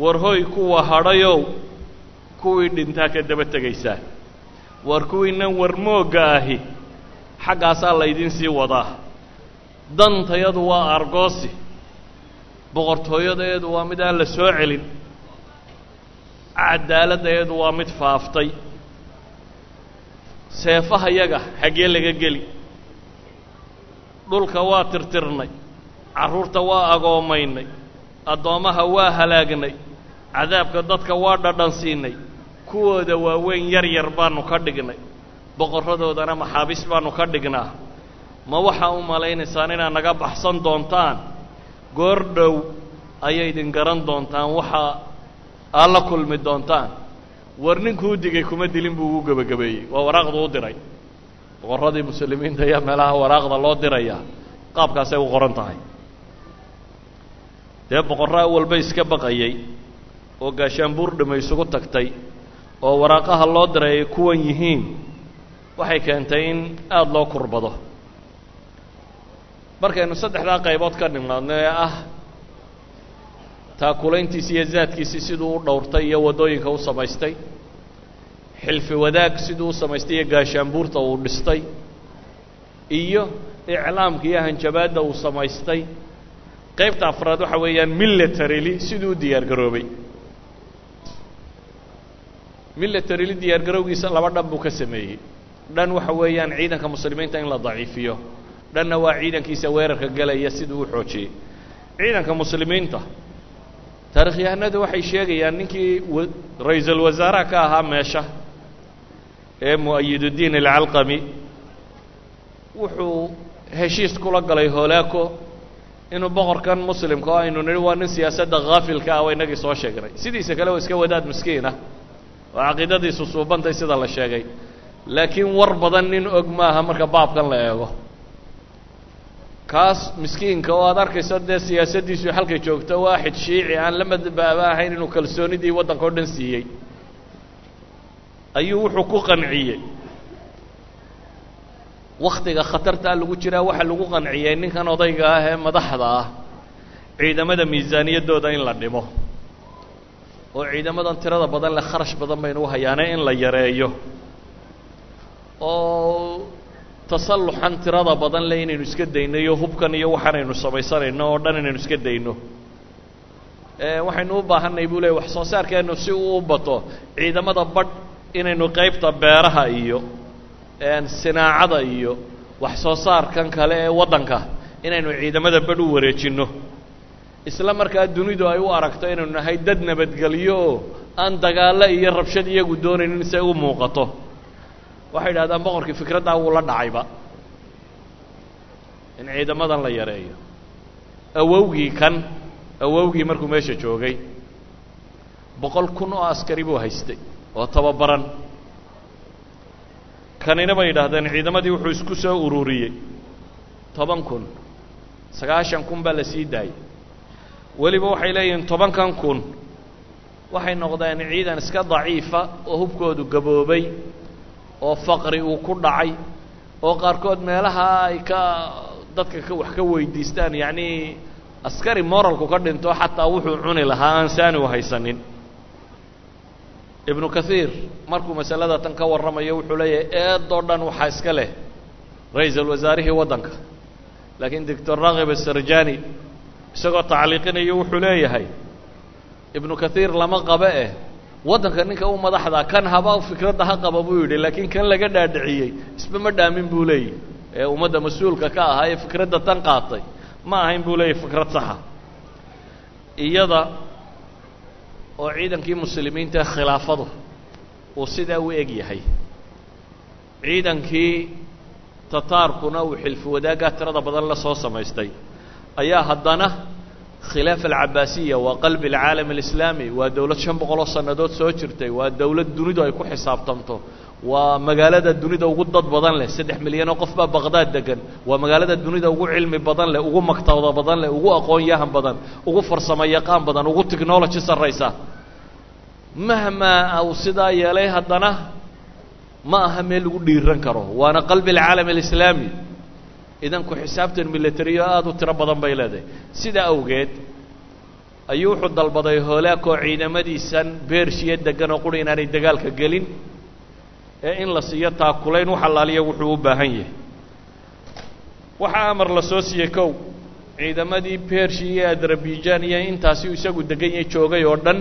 War hoy kuwa hadhayow kuwii dhintaa ka daba tegaysaa war kuwiinan warmoogga ahi xaggaasaa laydin sii wadaa. Dantayadu waa argoosi boqortooyadeedu waa mid aan la soo celin cadaaladdeedu waa mid faaftay. Seefahayaga xaggee laga geli dhulka waa tirtirnay carruurta waa agoomaynay addoommaha waa halaagnay cadaabka dadka waa dhadhansiinay kuwooda waaweyn yar yar baanu ka dhignay boqorradoodana maxaabiis baanu ka dhignaa. Ma waxaa u malaynaysaan inaad naga baxsan doontaan? Goor dhow ayay idin garan doontaan waxaa aad la kulmi doontaan. War ninkuu digay kuma dilin buu ugu gebagabeeyey waa waraaqdu u diray boqorradii muslimiinta ayaa meelaha waraaqda loo dirayaa qaabkaasay u qoran tahay. Dee boqorraa walba iska baqayey oo gaashaanbuur dhima isugu tagtay oo waraaqaha loo diray ay kuwan yihiin waxay keentay in aada loo kurbado. Markaynu saddexdaa qaybood ka nimaadno ee ah taakulayntiisi iyo zaadkiisii siduu u dhowrtay iyo waddooyinka u samaystay xilfi wadaag siduu u samaystay iyo gaashaanbuurta uu dhistay iyo iclaamka iyo hanjabaadda uu samaystay. Qaybta afraad waxa weeyaan militaryly siduu u diyaar garoobay laba dhan buu ka sameeyey. Dhan waxa weeyaan ciidanka muslimiinta in la daciifiyo. Dhanna waa ciidankiisa weerarka gelaya siduu u xoojiyey. Ciidanka muslimiinta taarikhyahanadu waxay sheegayaan ninkii ra'iisul wasaaraha ka ahaa meesha ee mu'ayiduddiin alcalqami wuxuu heshiis kula galay holaako inuu boqorkan muslimka oo aynu nidhi waa nin siyaasadda haafilka ah waa inagii soo sheegnay. Sidiisa kale waa iska wadaad miskiin ah. Oo caqiidadiisu suubantay sida la sheegay. Laakiin war badan nin og maaha marka baabkan la eego. Kaas miskiinka oo aad arkayso dee siyaasaddiisu halkay joogto waaxid shiici aan la madbaaba ahayn inuu kalsoonidii waddanka o dhan siiyey ayuu wuxuu ku qanciyey. Wakhtiga khatartaa lagu jiraa waxaa lagu qanciyey ninkan odayga ah ee madaxda ah. Ciidamada miisaaniyaddooda in la dhimo oo ciidamadan tirada badan leh kharash badan baynu u hayaanay in la yareeyo. Oo tasalluxan tirada badan leh inaynu iska dayno iyo hubkan iyo waxaanaynu samaysanayno oo dhan inaynu iska dayno. Waxaynu u baahanay buu leey wax soo saarkeennu si uu u bato ciidamada badh inaynu qaybta beeraha iyo sinaacada iyo wax soo saarkan kale ee waddanka inaynu ciidamada badh u wareejinno. Isla markaa dunidu ay u aragto inaynu nahay dad nabadgelyo oo aan dagaallo iyo rabshad iyagu doonaynin say u muuqato. Waxay idhahdaan boqorkii fikraddaa wuu la dhacayba. In ciidamadan la yareeyo. Awowgii kan awowgii markuu meesha joogay boqol kun oo askari buu haystay oo tababaran. Kanina bay yidhaahdeen ciidamadii wuxuu isku soo ururiyey. Toban kun. Sagaashan kun baa la sii daayey. Weliba waxay leeyihiin tobankan kun. Waxay noqdeen ciidan iska daciifa oo hubkoodu gaboobay oo faqri uu ku dhacay oo qaarkood meelaha ay ka dadka ka wax ka weydiistaan yacnii askari moralku ka dhinto xataa wuxuu cuni lahaa aan saani u haysanin ibnu kathiir markuu masalada tan ka warramayo wuxuu leeyahay eedoo dhan waxaa iska leh ra'iisul wasaarihii waddanka. Laakiin doctor rakib asarjani isagoo tacliiqinayo wuxuu leeyahay ibnu kathiir lama qabe eh waddanka ninka u madaxda kan haba fikradda ha qaba buu yidhi. Laakiin kan laga dhaadhiciyey isba ma dhaamin buu leeyahy ee ummadda mas'uulka ka ahaa ee fikradda tan qaatay ma ahayn buu leeyahy fikrad saxa. Iyada oo ciidankii muslimiinta khilaafadu uu sidaa u eg yahay. Ciidankii tataarkuna uu xilfi wadaaggaa tirada badan la soo samaystay. Ayaa haddana khilaafa alcabaasiya waa qalbi alcaalam alislaami waa dowlad shan boqoloo sannadood soo jirtay waa dowlad dunidu ay ku xisaabtamto waa magaalada dunida ugu dad badan leh saddex milyanoo qof baa baqdaad degan waa magaalada dunida ugu cilmi badan leh ugu maktabada badan leh ugu aqoon-yahan badan ugu farsamo yaqaan badan ugu technology sarraysa. Mahmaa uu sidaa yeelay haddana ma aha meel lagu dhiiran karo. Waana qalbi alcaalam alislaami. Idan ku xisaabtan militariyo aada u tiro badan bay leedahay. Sidaa awgeed ayuu wuxuu dalbaday hoolaakoo ciidamadiisan beershiya degan oo quri inaanay dagaalka gelin ee in la siiyo taakulayn wax allaaliya wuxuu u baahan yahay. Waxaa amar la soo siiyey kow ciidamadii beershi iyo adarabijaan iyo intaasi isagu degan yahay joogay oo dhan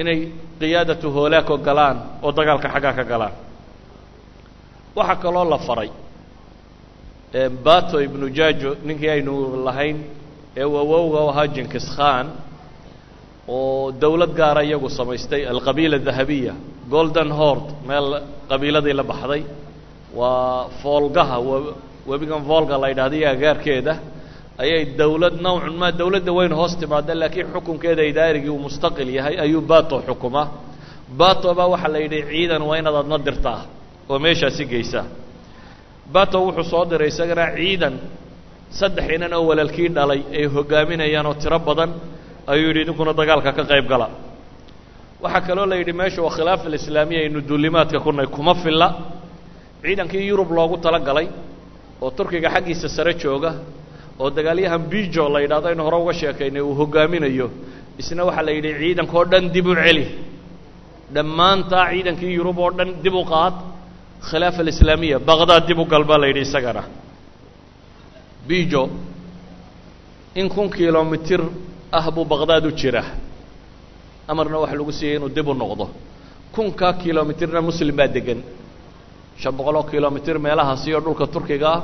inay qiyaadatu hoolaako galaan oo dagaalka xaggaa ka galaan. Waxaa kaloo la faray bato ibnu jajo ninkii aynu lahayn ee awowga u ahaa jinkis khan oo dowlad gaara iyagu samaystay alqabiila dahabiya golden hord meel qabiiladii la baxday. Waa foolgaha webigan volga la yidhahda iyo agaarkeeda ayay dowlad nawcun maa dowladda weyn hoos timaada laakiin xukunkeeda idaarigii uu mustaqil yahay ayuu bato xukumaa bato baa waxaa la yidhi ciidan waa inaad adna dirtaa oo meeshaasi geysaa bato wuxuu soo diray isagana ciidan saddex inan oo walaalkii dhalay ay hogaaminayaan oo tiro badan ayuu yidhi idinkuna dagaalka ka qayb gala waxaa kaloo la yidhi meesha waa khilaaf alislaamiya aynu duulimaadka kunay kuma filla. Ciidankii yurub loogu tala galay oo turkiga xaggiisa sare jooga oo dagaalyahan bijo la yidhahdo aynu hore uga sheekaynay uu hogaaminayo. Isna waxaa la yidhi ciidanka oo dhan dib u celi. Dhammaantaa ciidankii yurub oo dhan dib u qaad khilaafa alislaamiya baqdaad dib u gal baa la yidhi isagana. Bijo in kun kilomitir ah buu baqdaad u jira amarna waxa lagu siiyey inuu dib u noqdo. Kunkaa kilomitirna muslim baa degan shan boqol oo kilomitir meelahaasi oo dhulka turkiga ah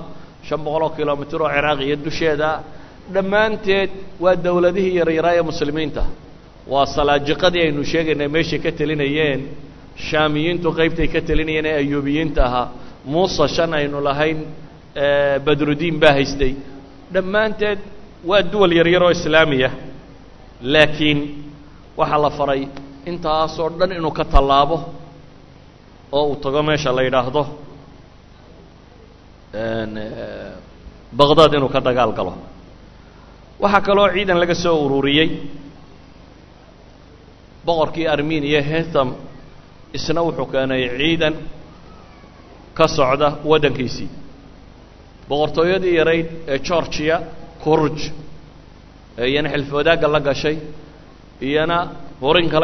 shan boqol oo kilomitir oo ciraaq iyo dusheeda. Dhammaanteed waa dowladihii yaryaraa ee muslimiinta. Waa salaajiqadii aynu sheegaynay meeshay ka telinayeen shaamiyiintu qaybtay ka telinayeen ee ayuubiyiinta ahaa. Muusa shan aynu lahayn badrudiin baa haystay. Dhammaanteed waa duwal yaryar oo islaamiya. Laakiin waxaa la faray intaasoo dhan inuu ka tallaabo oo uu tago meesha la yidhaahdo baqdaad inuu ka dagaal galo. Waxaa kaloo ciidan laga soo ururiyey boqorkii armeniya hetam isna wuxuu keenay ciidan ka socda waddankiisii. Boqortooyadii yarayd ee georgiya kurj ee iyana xilfi wadaagga la gashay iyana horin kale